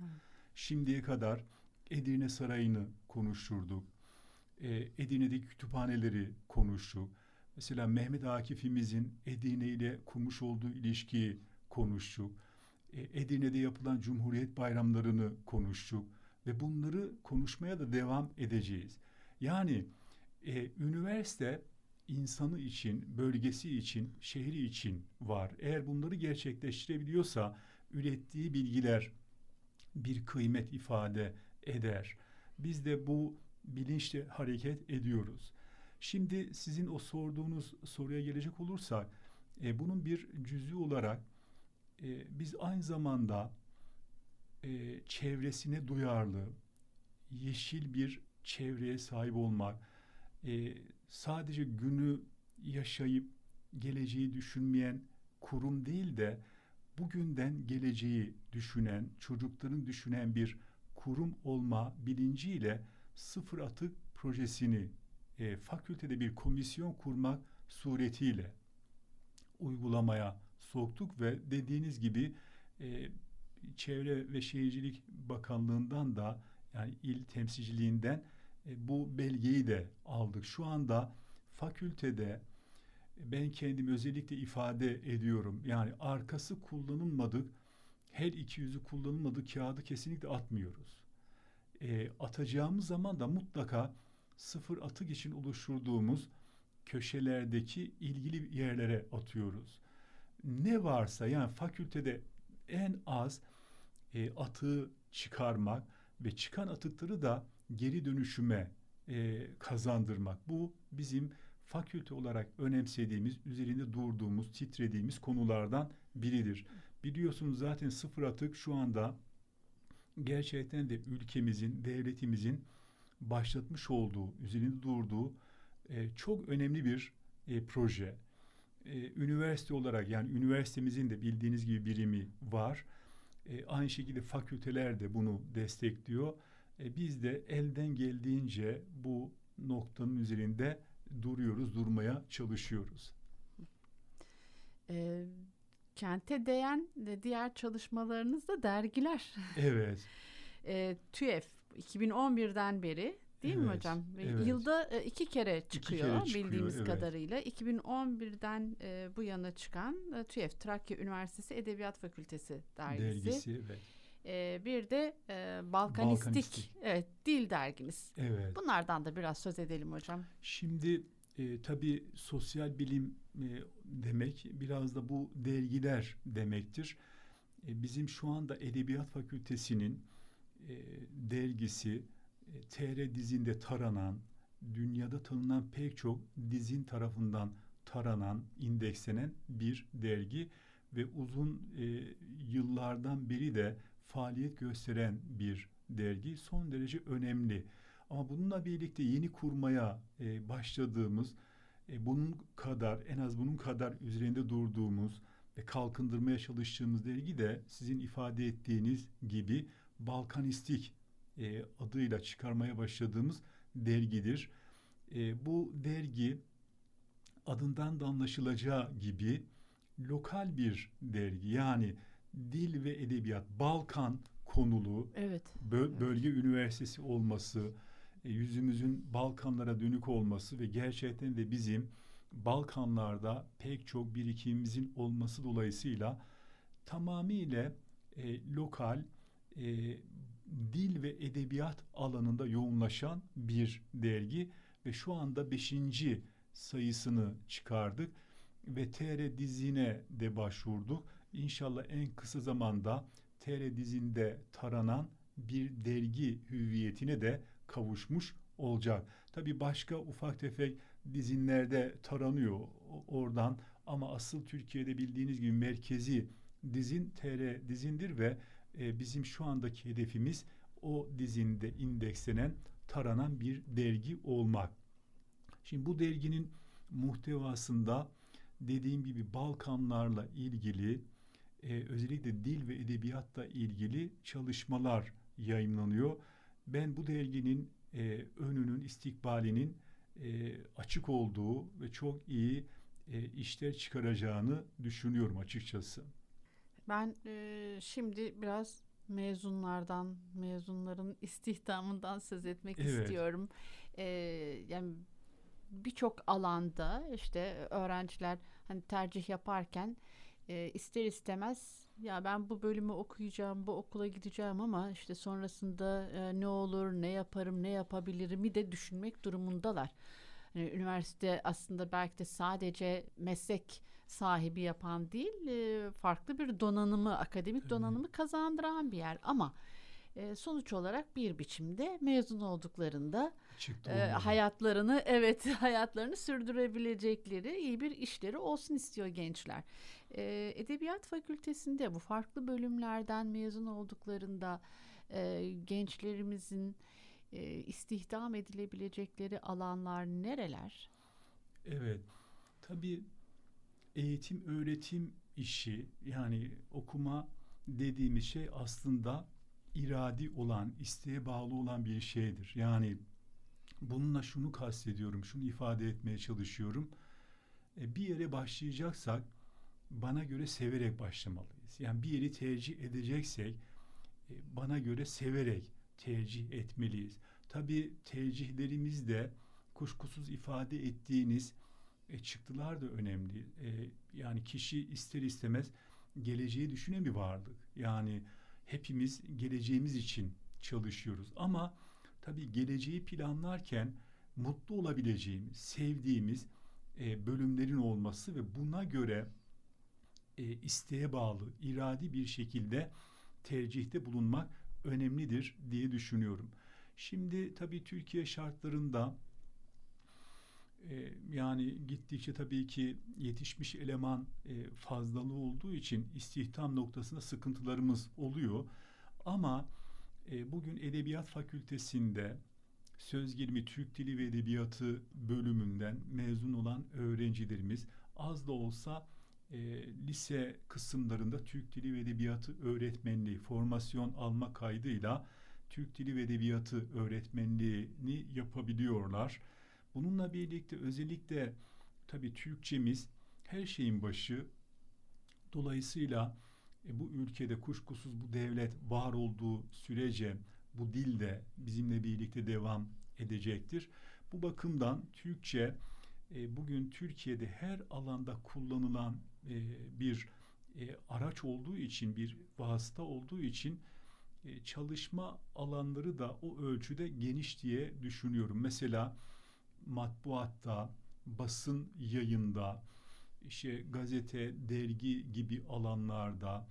Şimdiye kadar Edirne Sarayı'nı konuşturduk. Ee, Edirne'deki kütüphaneleri konuştuk. Mesela Mehmet Akif'imizin Edirne ile kurmuş olduğu ilişkiyi konuştuk. Ee, Edirne'de yapılan Cumhuriyet bayramlarını konuştuk ve bunları konuşmaya da devam edeceğiz. Yani e, üniversite insanı için, bölgesi için, şehri için var. Eğer bunları gerçekleştirebiliyorsa ürettiği bilgiler bir kıymet ifade eder. Biz de bu bilinçle hareket ediyoruz. Şimdi sizin o sorduğunuz soruya gelecek olursak, e, bunun bir cüzü olarak e, biz aynı zamanda e, çevresine duyarlı, yeşil bir çevreye sahip olmak, e, sadece günü yaşayıp geleceği düşünmeyen kurum değil de bugünden geleceği düşünen, çocukların düşünen bir kurum olma bilinciyle sıfır atık projesini e, fakültede bir komisyon kurmak suretiyle uygulamaya soktuk ve dediğiniz gibi e, Çevre ve Şehircilik Bakanlığı'ndan da yani il temsilciliğinden e, bu belgeyi de aldık. Şu anda fakültede e, ben kendim özellikle ifade ediyorum. Yani arkası kullanılmadık, her iki yüzü kullanılmadık kağıdı kesinlikle atmıyoruz. E, atacağımız zaman da mutlaka sıfır atık için oluşturduğumuz köşelerdeki ilgili yerlere atıyoruz. Ne varsa yani fakültede en az e, atığı çıkarmak ve çıkan atıkları da geri dönüşüme e, kazandırmak. Bu bizim fakülte olarak önemsediğimiz, üzerinde durduğumuz, titrediğimiz konulardan biridir. Biliyorsunuz zaten sıfır atık şu anda gerçekten de ülkemizin, devletimizin başlatmış olduğu, üzerinde durduğu e, çok önemli bir e, proje. E, üniversite olarak yani üniversitemizin de bildiğiniz gibi birimi var. E, aynı şekilde fakülteler de bunu destekliyor. E, biz de elden geldiğince bu noktanın üzerinde duruyoruz, durmaya çalışıyoruz. E, kente değen de diğer çalışmalarınız da dergiler. Evet. e, TÜEF 2011'den beri değil evet, mi hocam? Evet. Yılda e, iki kere çıkıyor, iki kere çıkıyor bildiğimiz evet. kadarıyla. 2011'den e, bu yana çıkan e, TÜEF Trakya Üniversitesi Edebiyat Fakültesi dergisi. Dergisi evet. E, bir de e, Balkanistik, Balkanistik evet dil derginiz. Evet. Bunlardan da biraz söz edelim hocam. Şimdi e, tabii sosyal bilim e, demek biraz da bu dergiler demektir. E, bizim şu anda Edebiyat Fakültesinin e, dergisi TR dizinde taranan, dünyada tanınan pek çok dizin tarafından taranan, indekslenen bir dergi ve uzun e, yıllardan beri de faaliyet gösteren bir dergi son derece önemli. Ama bununla birlikte yeni kurmaya e, başladığımız e, bunun kadar en az bunun kadar üzerinde durduğumuz ve kalkındırmaya çalıştığımız dergi de sizin ifade ettiğiniz gibi Balkanistik e, adıyla çıkarmaya başladığımız dergidir. E, bu dergi adından da anlaşılacağı gibi lokal bir dergi yani dil ve edebiyat Balkan konulu evet. böl- bölge evet. üniversitesi olması, e, yüzümüzün Balkanlara dönük olması ve gerçekten de bizim Balkanlarda pek çok birikimimizin olması dolayısıyla tamamıyla e, lokal e, dil ve edebiyat alanında yoğunlaşan bir dergi ve şu anda beşinci sayısını çıkardık ve TR dizine de başvurduk. İnşallah en kısa zamanda TR dizinde taranan bir dergi hüviyetine de kavuşmuş olacak. Tabi başka ufak tefek dizinlerde taranıyor oradan ama asıl Türkiye'de bildiğiniz gibi merkezi dizin TR dizindir ve e, bizim şu andaki hedefimiz o dizinde indekslenen taranan bir dergi olmak. Şimdi bu derginin muhtevasında dediğim gibi Balkanlarla ilgili e, özellikle dil ve edebiyatla ilgili çalışmalar yayınlanıyor. Ben bu derginin e, önünün, istikbalinin e, açık olduğu ve çok iyi e, işler çıkaracağını düşünüyorum açıkçası. Ben e, şimdi biraz mezunlardan, mezunların istihdamından söz etmek evet. istiyorum. E, yani birçok alanda işte öğrenciler hani tercih yaparken e, ister istemez ya ben bu bölümü okuyacağım, bu okula gideceğim ama işte sonrasında e, ne olur, ne yaparım, ne yapabilirimi de düşünmek durumundalar. Yani üniversite aslında belki de sadece meslek sahibi yapan değil, e, farklı bir donanımı, akademik donanımı kazandıran bir yer ama e, sonuç olarak bir biçimde mezun olduklarında e, hayatlarını evet hayatlarını sürdürebilecekleri iyi bir işleri olsun istiyor gençler. E, Edebiyat Fakültesinde bu farklı bölümlerden mezun olduklarında e, gençlerimizin e, istihdam edilebilecekleri alanlar nereler? Evet, tabii eğitim öğretim işi yani okuma dediğimiz şey aslında iradi olan, isteğe bağlı olan bir şeydir. Yani bununla şunu kastediyorum, şunu ifade etmeye çalışıyorum. E, bir yere başlayacaksak bana göre severek başlamalıyız. Yani bir yeri tercih edeceksek e, bana göre severek tercih etmeliyiz. Tabii tercihlerimiz de kuşkusuz ifade ettiğiniz e, çıktılar da önemli. E, yani kişi ister istemez geleceği düşünen bir varlık. Yani hepimiz geleceğimiz için çalışıyoruz. Ama tabii geleceği planlarken mutlu olabileceğimiz, sevdiğimiz e, bölümlerin olması ve buna göre e, isteğe bağlı, iradi bir şekilde tercihte bulunmak önemlidir diye düşünüyorum. Şimdi tabii Türkiye şartlarında e, yani gittikçe tabii ki yetişmiş eleman e, fazlalığı olduğu için istihdam noktasında sıkıntılarımız oluyor. Ama e, bugün Edebiyat Fakültesinde söz gelimi Türk Dili ve Edebiyatı bölümünden mezun olan öğrencilerimiz az da olsa e, lise kısımlarında Türk Dili ve Edebiyatı öğretmenliği formasyon alma kaydıyla Türk Dili ve Edebiyatı öğretmenliğini yapabiliyorlar. Bununla birlikte özellikle tabii Türkçemiz her şeyin başı. Dolayısıyla e, bu ülkede kuşkusuz bu devlet var olduğu sürece bu dil de bizimle birlikte devam edecektir. Bu bakımdan Türkçe e, bugün Türkiye'de her alanda kullanılan e, bir e, araç olduğu için, bir vasıta olduğu için e, çalışma alanları da o ölçüde geniş diye düşünüyorum. Mesela matbuatta, basın yayında, işte gazete, dergi gibi alanlarda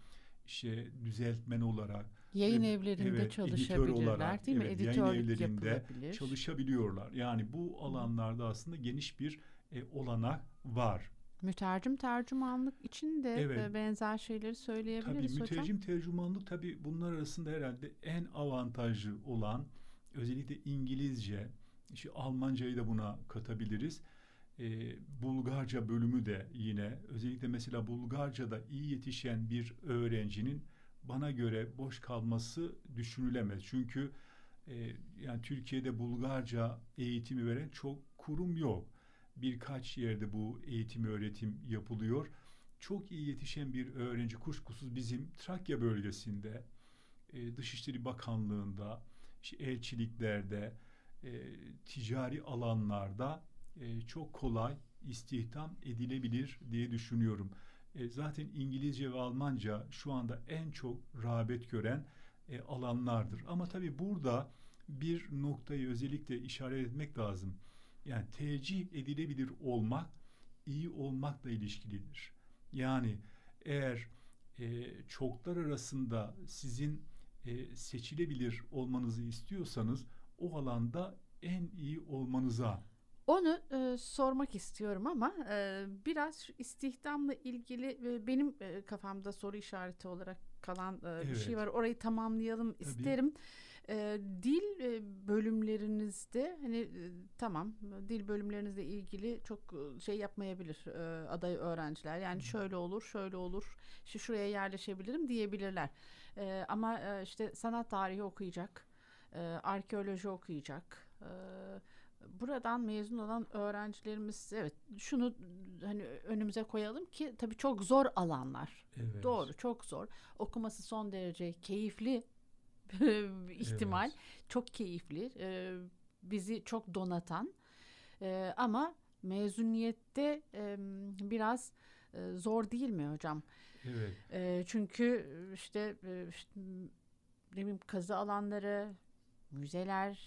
işte düzeltmen olarak yayın evlerinde evet, çalışabilirler olarak, değil mi? Evet, Editörlük yayın evlerinde yapılabilir. çalışabiliyorlar. Yani bu alanlarda aslında geniş bir e, olanak var. Mütercim tercümanlık için de evet. benzer şeyleri söyleyebiliriz tabii, hocam. Mütercim tercümanlık tabii bunlar arasında herhalde en avantajlı olan özellikle İngilizce, işte Almancayı da buna katabiliriz. e, Bulgarca bölümü de yine özellikle mesela Bulgarca'da iyi yetişen bir öğrencinin bana göre boş kalması düşünülemez. Çünkü e, yani Türkiye'de Bulgarca eğitimi veren çok kurum yok. Birkaç yerde bu eğitim öğretim yapılıyor. Çok iyi yetişen bir öğrenci kuşkusuz bizim Trakya bölgesinde, e, Dışişleri Bakanlığı'nda, işte elçiliklerde, e, ticari alanlarda e, çok kolay istihdam edilebilir diye düşünüyorum. E, zaten İngilizce ve Almanca şu anda en çok rağbet gören e, alanlardır. Ama tabii burada bir noktayı özellikle işaret etmek lazım. Yani tercih edilebilir olmak iyi olmakla ilişkilidir. Yani eğer e, çoklar arasında sizin e, seçilebilir olmanızı istiyorsanız o alanda en iyi olmanıza onu e, sormak istiyorum ama e, biraz şu istihdamla ilgili e, benim e, kafamda soru işareti olarak kalan e, evet. bir şey var. Orayı tamamlayalım Tabii. isterim. E, dil e, bölümlerinizde hani e, tamam dil bölümlerinizle ilgili çok e, şey yapmayabilir e, aday öğrenciler. Yani şöyle olur, şöyle olur. İşte şuraya yerleşebilirim diyebilirler. E, ama e, işte sanat tarihi okuyacak, e, arkeoloji okuyacak. E, buradan mezun olan öğrencilerimiz evet şunu hani önümüze koyalım ki tabii çok zor alanlar. Evet. Doğru, çok zor. Okuması son derece keyifli ihtimal. Evet. Çok keyifli. E, bizi çok donatan. E, ama mezuniyette e, biraz e, zor değil mi hocam? Evet. E, çünkü işte, e, işte ne bileyim kazı alanları, müzeler,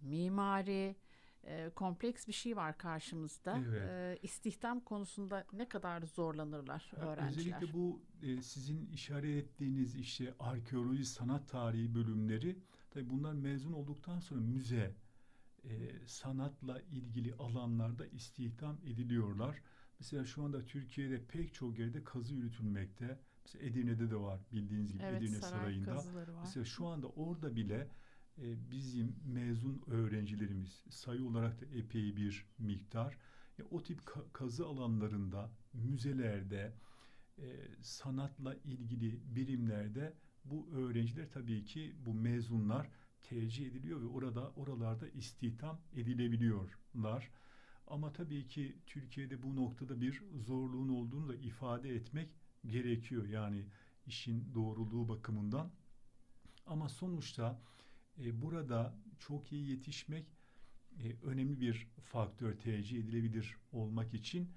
mimari, e, kompleks bir şey var karşımızda. Evet. E, istihdam konusunda ne kadar zorlanırlar ya, öğrenciler? Özellikle bu e, sizin işaret ettiğiniz işte arkeoloji, sanat tarihi bölümleri tabii bunlar mezun olduktan sonra müze, e, sanatla ilgili alanlarda istihdam ediliyorlar. Mesela şu anda Türkiye'de pek çok yerde kazı yürütülmekte. Mesela Edirne'de de var bildiğiniz gibi evet, Edirne saray Sarayı'nda. Mesela şu anda orada bile e, bizim mezun öğrencilerimiz sayı olarak da epey bir miktar e, o tip kazı alanlarında, müzelerde, e, sanatla ilgili birimlerde bu öğrenciler tabii ki bu mezunlar tercih ediliyor ve orada oralarda istihdam edilebiliyorlar. Ama tabii ki Türkiye'de bu noktada bir zorluğun olduğunu da ifade etmek gerekiyor. Yani işin doğruluğu bakımından. Ama sonuçta e, burada çok iyi yetişmek e, önemli bir faktör tercih edilebilir olmak için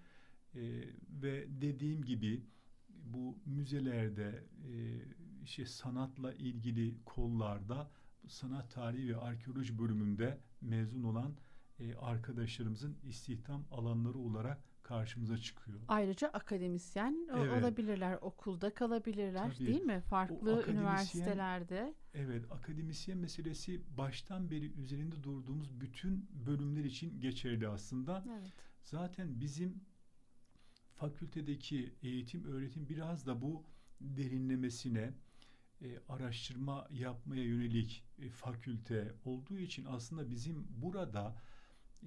e, ve dediğim gibi bu müzelerde e, işte sanatla ilgili kollarda sanat tarihi ve arkeoloji bölümünde mezun olan e, arkadaşlarımızın istihdam alanları olarak karşımıza çıkıyor. Ayrıca akademisyen evet. olabilirler, okulda kalabilirler Tabii. değil mi? Farklı üniversitelerde. Evet, akademisyen meselesi baştan beri üzerinde durduğumuz bütün bölümler için geçerli aslında. Evet. Zaten bizim fakültedeki eğitim öğretim biraz da bu derinlemesine e, araştırma yapmaya yönelik e, fakülte olduğu için aslında bizim burada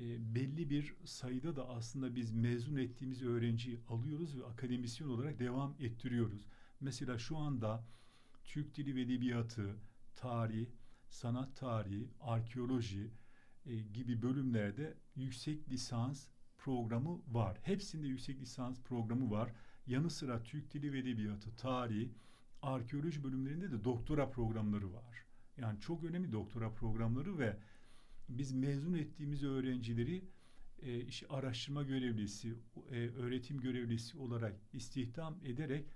e, belli bir sayıda da aslında biz mezun ettiğimiz öğrenciyi alıyoruz ve akademisyen olarak devam ettiriyoruz. Mesela şu anda Türk Dili ve Edebiyatı, tarih, sanat tarihi, arkeoloji e, gibi bölümlerde yüksek lisans programı var. Hepsinde yüksek lisans programı var. Yanı sıra Türk Dili ve Edebiyatı, tarih, arkeoloji bölümlerinde de doktora programları var. Yani çok önemli doktora programları ve biz mezun ettiğimiz öğrencileri e, işte araştırma görevlisi, e, öğretim görevlisi olarak istihdam ederek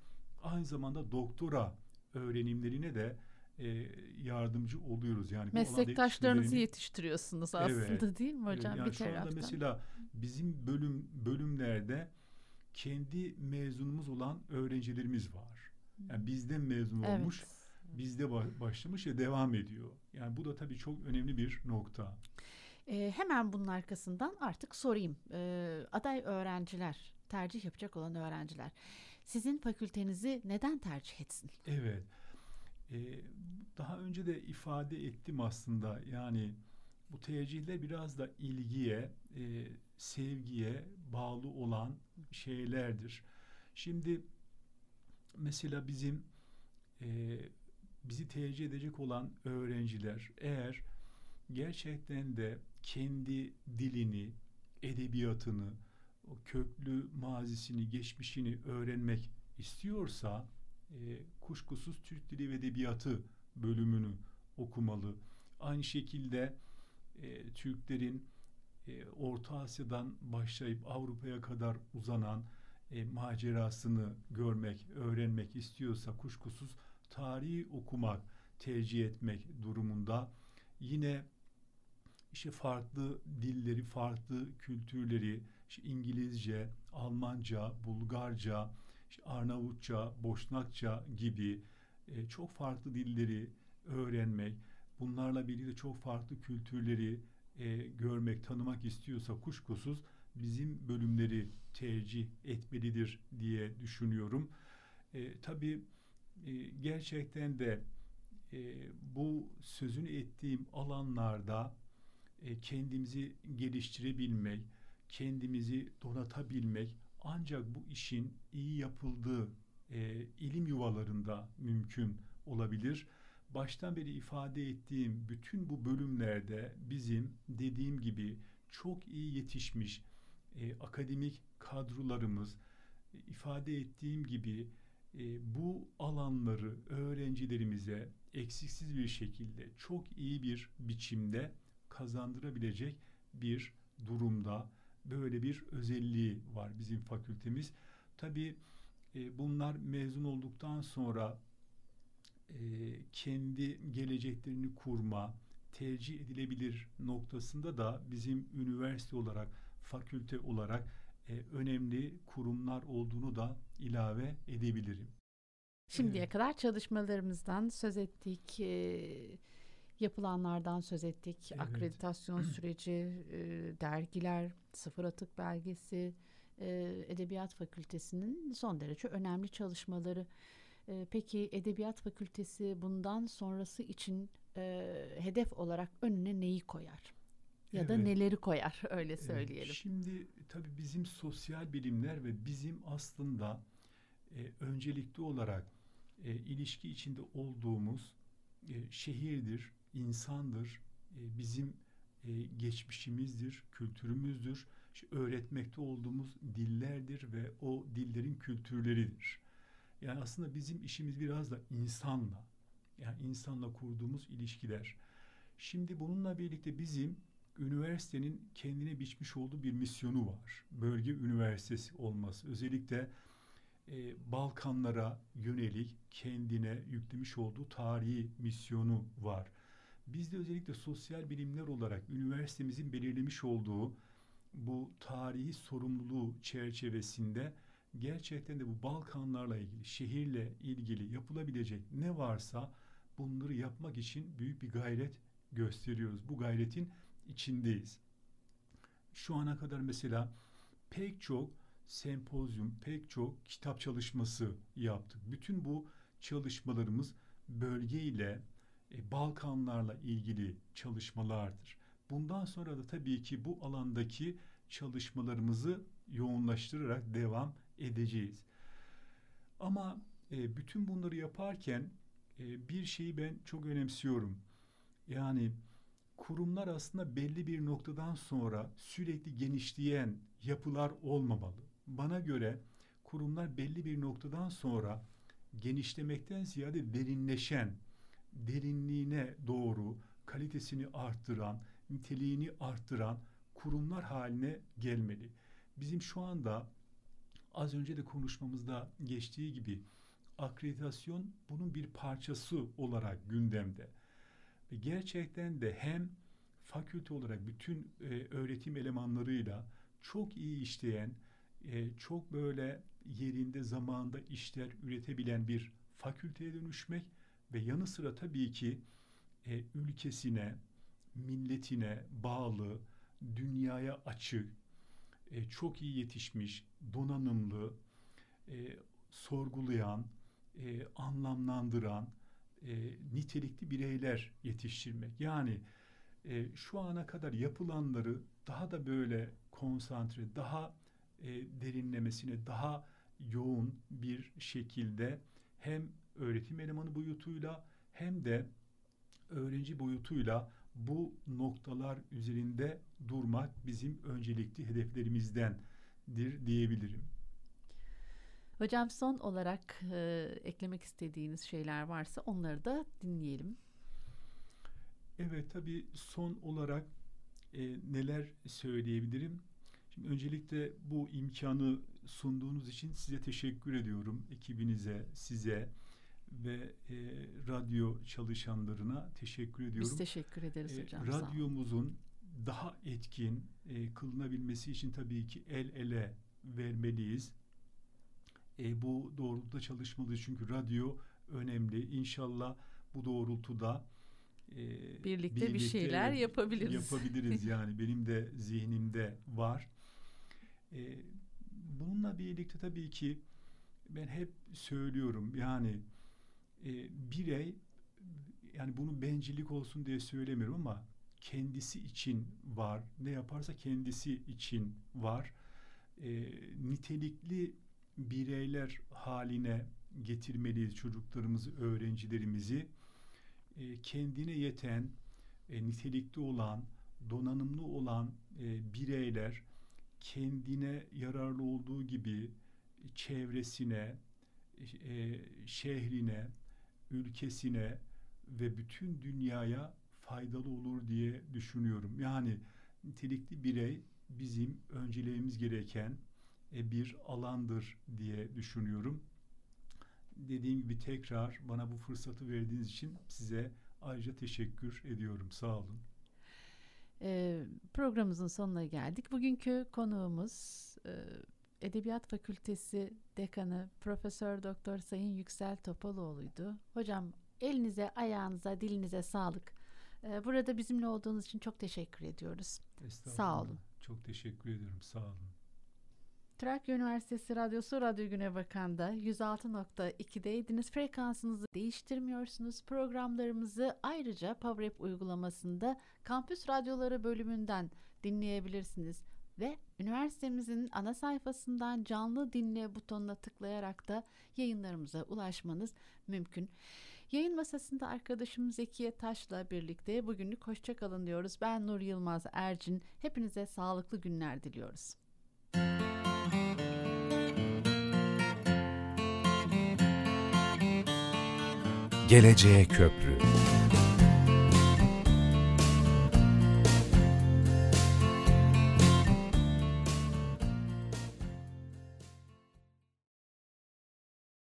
aynı zamanda doktora öğrenimlerine de e, yardımcı oluyoruz. Yani meslektaşlarınızı yetiştiriyorsunuz aslında evet, değil mi hocam? Yani bir şu taraftan. anda mesela bizim bölüm bölümlerde kendi mezunumuz olan öğrencilerimiz var. Yani bizden mezun evet. olmuş bizde başlamış ve devam ediyor. Yani bu da tabii çok önemli bir nokta. E, hemen bunun arkasından artık sorayım. E, aday öğrenciler, tercih yapacak olan öğrenciler sizin fakültenizi neden tercih etsin? Evet. E, daha önce de ifade ettim aslında. Yani bu tercihler biraz da ilgiye, e, sevgiye bağlı olan şeylerdir. Şimdi mesela bizim e, bizi tercih edecek olan öğrenciler eğer gerçekten de kendi dilini, edebiyatını, o köklü mazisini, geçmişini öğrenmek istiyorsa e, kuşkusuz Türk Dili ve Edebiyatı bölümünü okumalı. Aynı şekilde e, Türklerin e, Orta Asya'dan başlayıp Avrupa'ya kadar uzanan e, macerasını görmek, öğrenmek istiyorsa kuşkusuz tarihi okumak, tercih etmek durumunda. Yine işte farklı dilleri, farklı kültürleri, işte İngilizce, Almanca, Bulgarca, işte Arnavutça, Boşnakça gibi e, çok farklı dilleri öğrenmek, bunlarla birlikte çok farklı kültürleri e, görmek, tanımak istiyorsa kuşkusuz bizim bölümleri tercih etmelidir diye düşünüyorum. E, tabii e, gerçekten de e, bu sözünü ettiğim alanlarda e, kendimizi geliştirebilmek, kendimizi donatabilmek ancak bu işin iyi yapıldığı e, ilim yuvalarında mümkün olabilir. Baştan beri ifade ettiğim bütün bu bölümlerde bizim dediğim gibi çok iyi yetişmiş e, akademik kadrolarımız e, ifade ettiğim gibi e, bu alanları öğrencilerimize eksiksiz bir şekilde çok iyi bir biçimde kazandırabilecek bir durumda böyle bir özelliği var bizim fakültemiz. Tabii e, bunlar mezun olduktan sonra e, kendi geleceklerini kurma, tercih edilebilir noktasında da bizim üniversite olarak, fakülte olarak e, önemli kurumlar olduğunu da ilave edebilirim. Şimdiye evet. kadar çalışmalarımızdan söz ettik. E, yapılanlardan söz ettik. Evet. Akreditasyon süreci, e, dergiler, sıfır atık belgesi, e, Edebiyat Fakültesi'nin son derece önemli çalışmaları. E, peki Edebiyat Fakültesi bundan sonrası için e, hedef olarak önüne neyi koyar? Ya evet. da neleri koyar öyle söyleyelim. Şimdi tabii bizim sosyal bilimler ve bizim aslında e, öncelikli olarak e, ilişki içinde olduğumuz e, şehirdir, insandır, e, bizim e, geçmişimizdir, kültürümüzdür, işte öğretmekte olduğumuz dillerdir ve o dillerin kültürleridir. Yani aslında bizim işimiz biraz da insanla, yani insanla kurduğumuz ilişkiler. Şimdi bununla birlikte bizim üniversitenin kendine biçmiş olduğu bir misyonu var. Bölge üniversitesi olması. Özellikle e, Balkanlara yönelik kendine yüklemiş olduğu tarihi misyonu var. Biz de özellikle sosyal bilimler olarak üniversitemizin belirlemiş olduğu bu tarihi sorumluluğu çerçevesinde gerçekten de bu Balkanlarla ilgili, şehirle ilgili yapılabilecek ne varsa bunları yapmak için büyük bir gayret gösteriyoruz. Bu gayretin içindeyiz. Şu ana kadar mesela pek çok sempozyum, pek çok kitap çalışması yaptık. Bütün bu çalışmalarımız bölgeyle, e, Balkanlarla ilgili çalışmalardır. Bundan sonra da tabii ki bu alandaki çalışmalarımızı yoğunlaştırarak devam edeceğiz. Ama e, bütün bunları yaparken e, bir şeyi ben çok önemsiyorum. Yani kurumlar aslında belli bir noktadan sonra sürekli genişleyen yapılar olmamalı. Bana göre kurumlar belli bir noktadan sonra genişlemekten ziyade derinleşen, derinliğine doğru kalitesini arttıran, niteliğini arttıran kurumlar haline gelmeli. Bizim şu anda az önce de konuşmamızda geçtiği gibi akreditasyon bunun bir parçası olarak gündemde. Ve gerçekten de hem fakülte olarak bütün e, öğretim elemanlarıyla çok iyi işleyen, e, çok böyle yerinde zamanda işler üretebilen bir fakülteye dönüşmek ve yanı sıra tabii ki e, ülkesine, milletine bağlı, dünyaya açık, e, çok iyi yetişmiş, donanımlı, e, sorgulayan, e, anlamlandıran, e, nitelikli bireyler yetiştirmek. Yani e, şu ana kadar yapılanları daha da böyle konsantre, daha e, derinlemesine, daha yoğun bir şekilde hem öğretim elemanı boyutuyla hem de öğrenci boyutuyla bu noktalar üzerinde durmak bizim öncelikli hedeflerimizdendir diyebilirim. Hocam son olarak e, eklemek istediğiniz şeyler varsa onları da dinleyelim. Evet tabii son olarak e, neler söyleyebilirim? Şimdi öncelikle bu imkanı sunduğunuz için size teşekkür ediyorum. Ekibinize, size ve e, radyo çalışanlarına teşekkür ediyorum. Biz teşekkür ederiz e, hocam. Radyomuzun daha etkin e, kılınabilmesi için tabii ki el ele vermeliyiz. E, bu doğrultuda çalışmalıyız çünkü radyo önemli. İnşallah bu doğrultuda e, birlikte, birlikte bir şeyler yapabiliriz. Yapabiliriz yani benim de zihnimde var. E, bununla birlikte tabii ki ben hep söylüyorum yani e, birey yani bunu bencillik olsun diye söylemiyorum ama kendisi için var. Ne yaparsa kendisi için var. E, nitelikli bireyler haline getirmeliyiz çocuklarımızı, öğrencilerimizi. E, kendine yeten, e, nitelikli olan, donanımlı olan e, bireyler kendine yararlı olduğu gibi çevresine, e, şehrine, ülkesine ve bütün dünyaya faydalı olur diye düşünüyorum. Yani nitelikli birey bizim önceleğimiz gereken bir alandır diye düşünüyorum. Dediğim gibi tekrar bana bu fırsatı verdiğiniz için size ayrıca teşekkür ediyorum. Sağ olun. E, programımızın sonuna geldik. Bugünkü konuğumuz e, Edebiyat Fakültesi Dekanı Profesör Doktor Sayın Yüksel Topaloğlu'ydu. Hocam elinize, ayağınıza, dilinize sağlık. E, burada bizimle olduğunuz için çok teşekkür ediyoruz. Sağ olun. Çok teşekkür ediyorum. Sağ olun. Trakya Üniversitesi Radyosu Radyo Güne Bakan'da 106.2'deydiniz. Frekansınızı değiştirmiyorsunuz. Programlarımızı ayrıca PowerApp uygulamasında Kampüs Radyoları bölümünden dinleyebilirsiniz. Ve üniversitemizin ana sayfasından canlı dinle butonuna tıklayarak da yayınlarımıza ulaşmanız mümkün. Yayın masasında arkadaşım Zekiye Taş'la birlikte bugünlük hoşçakalın diyoruz. Ben Nur Yılmaz Ercin. Hepinize sağlıklı günler diliyoruz. Geleceğe Köprü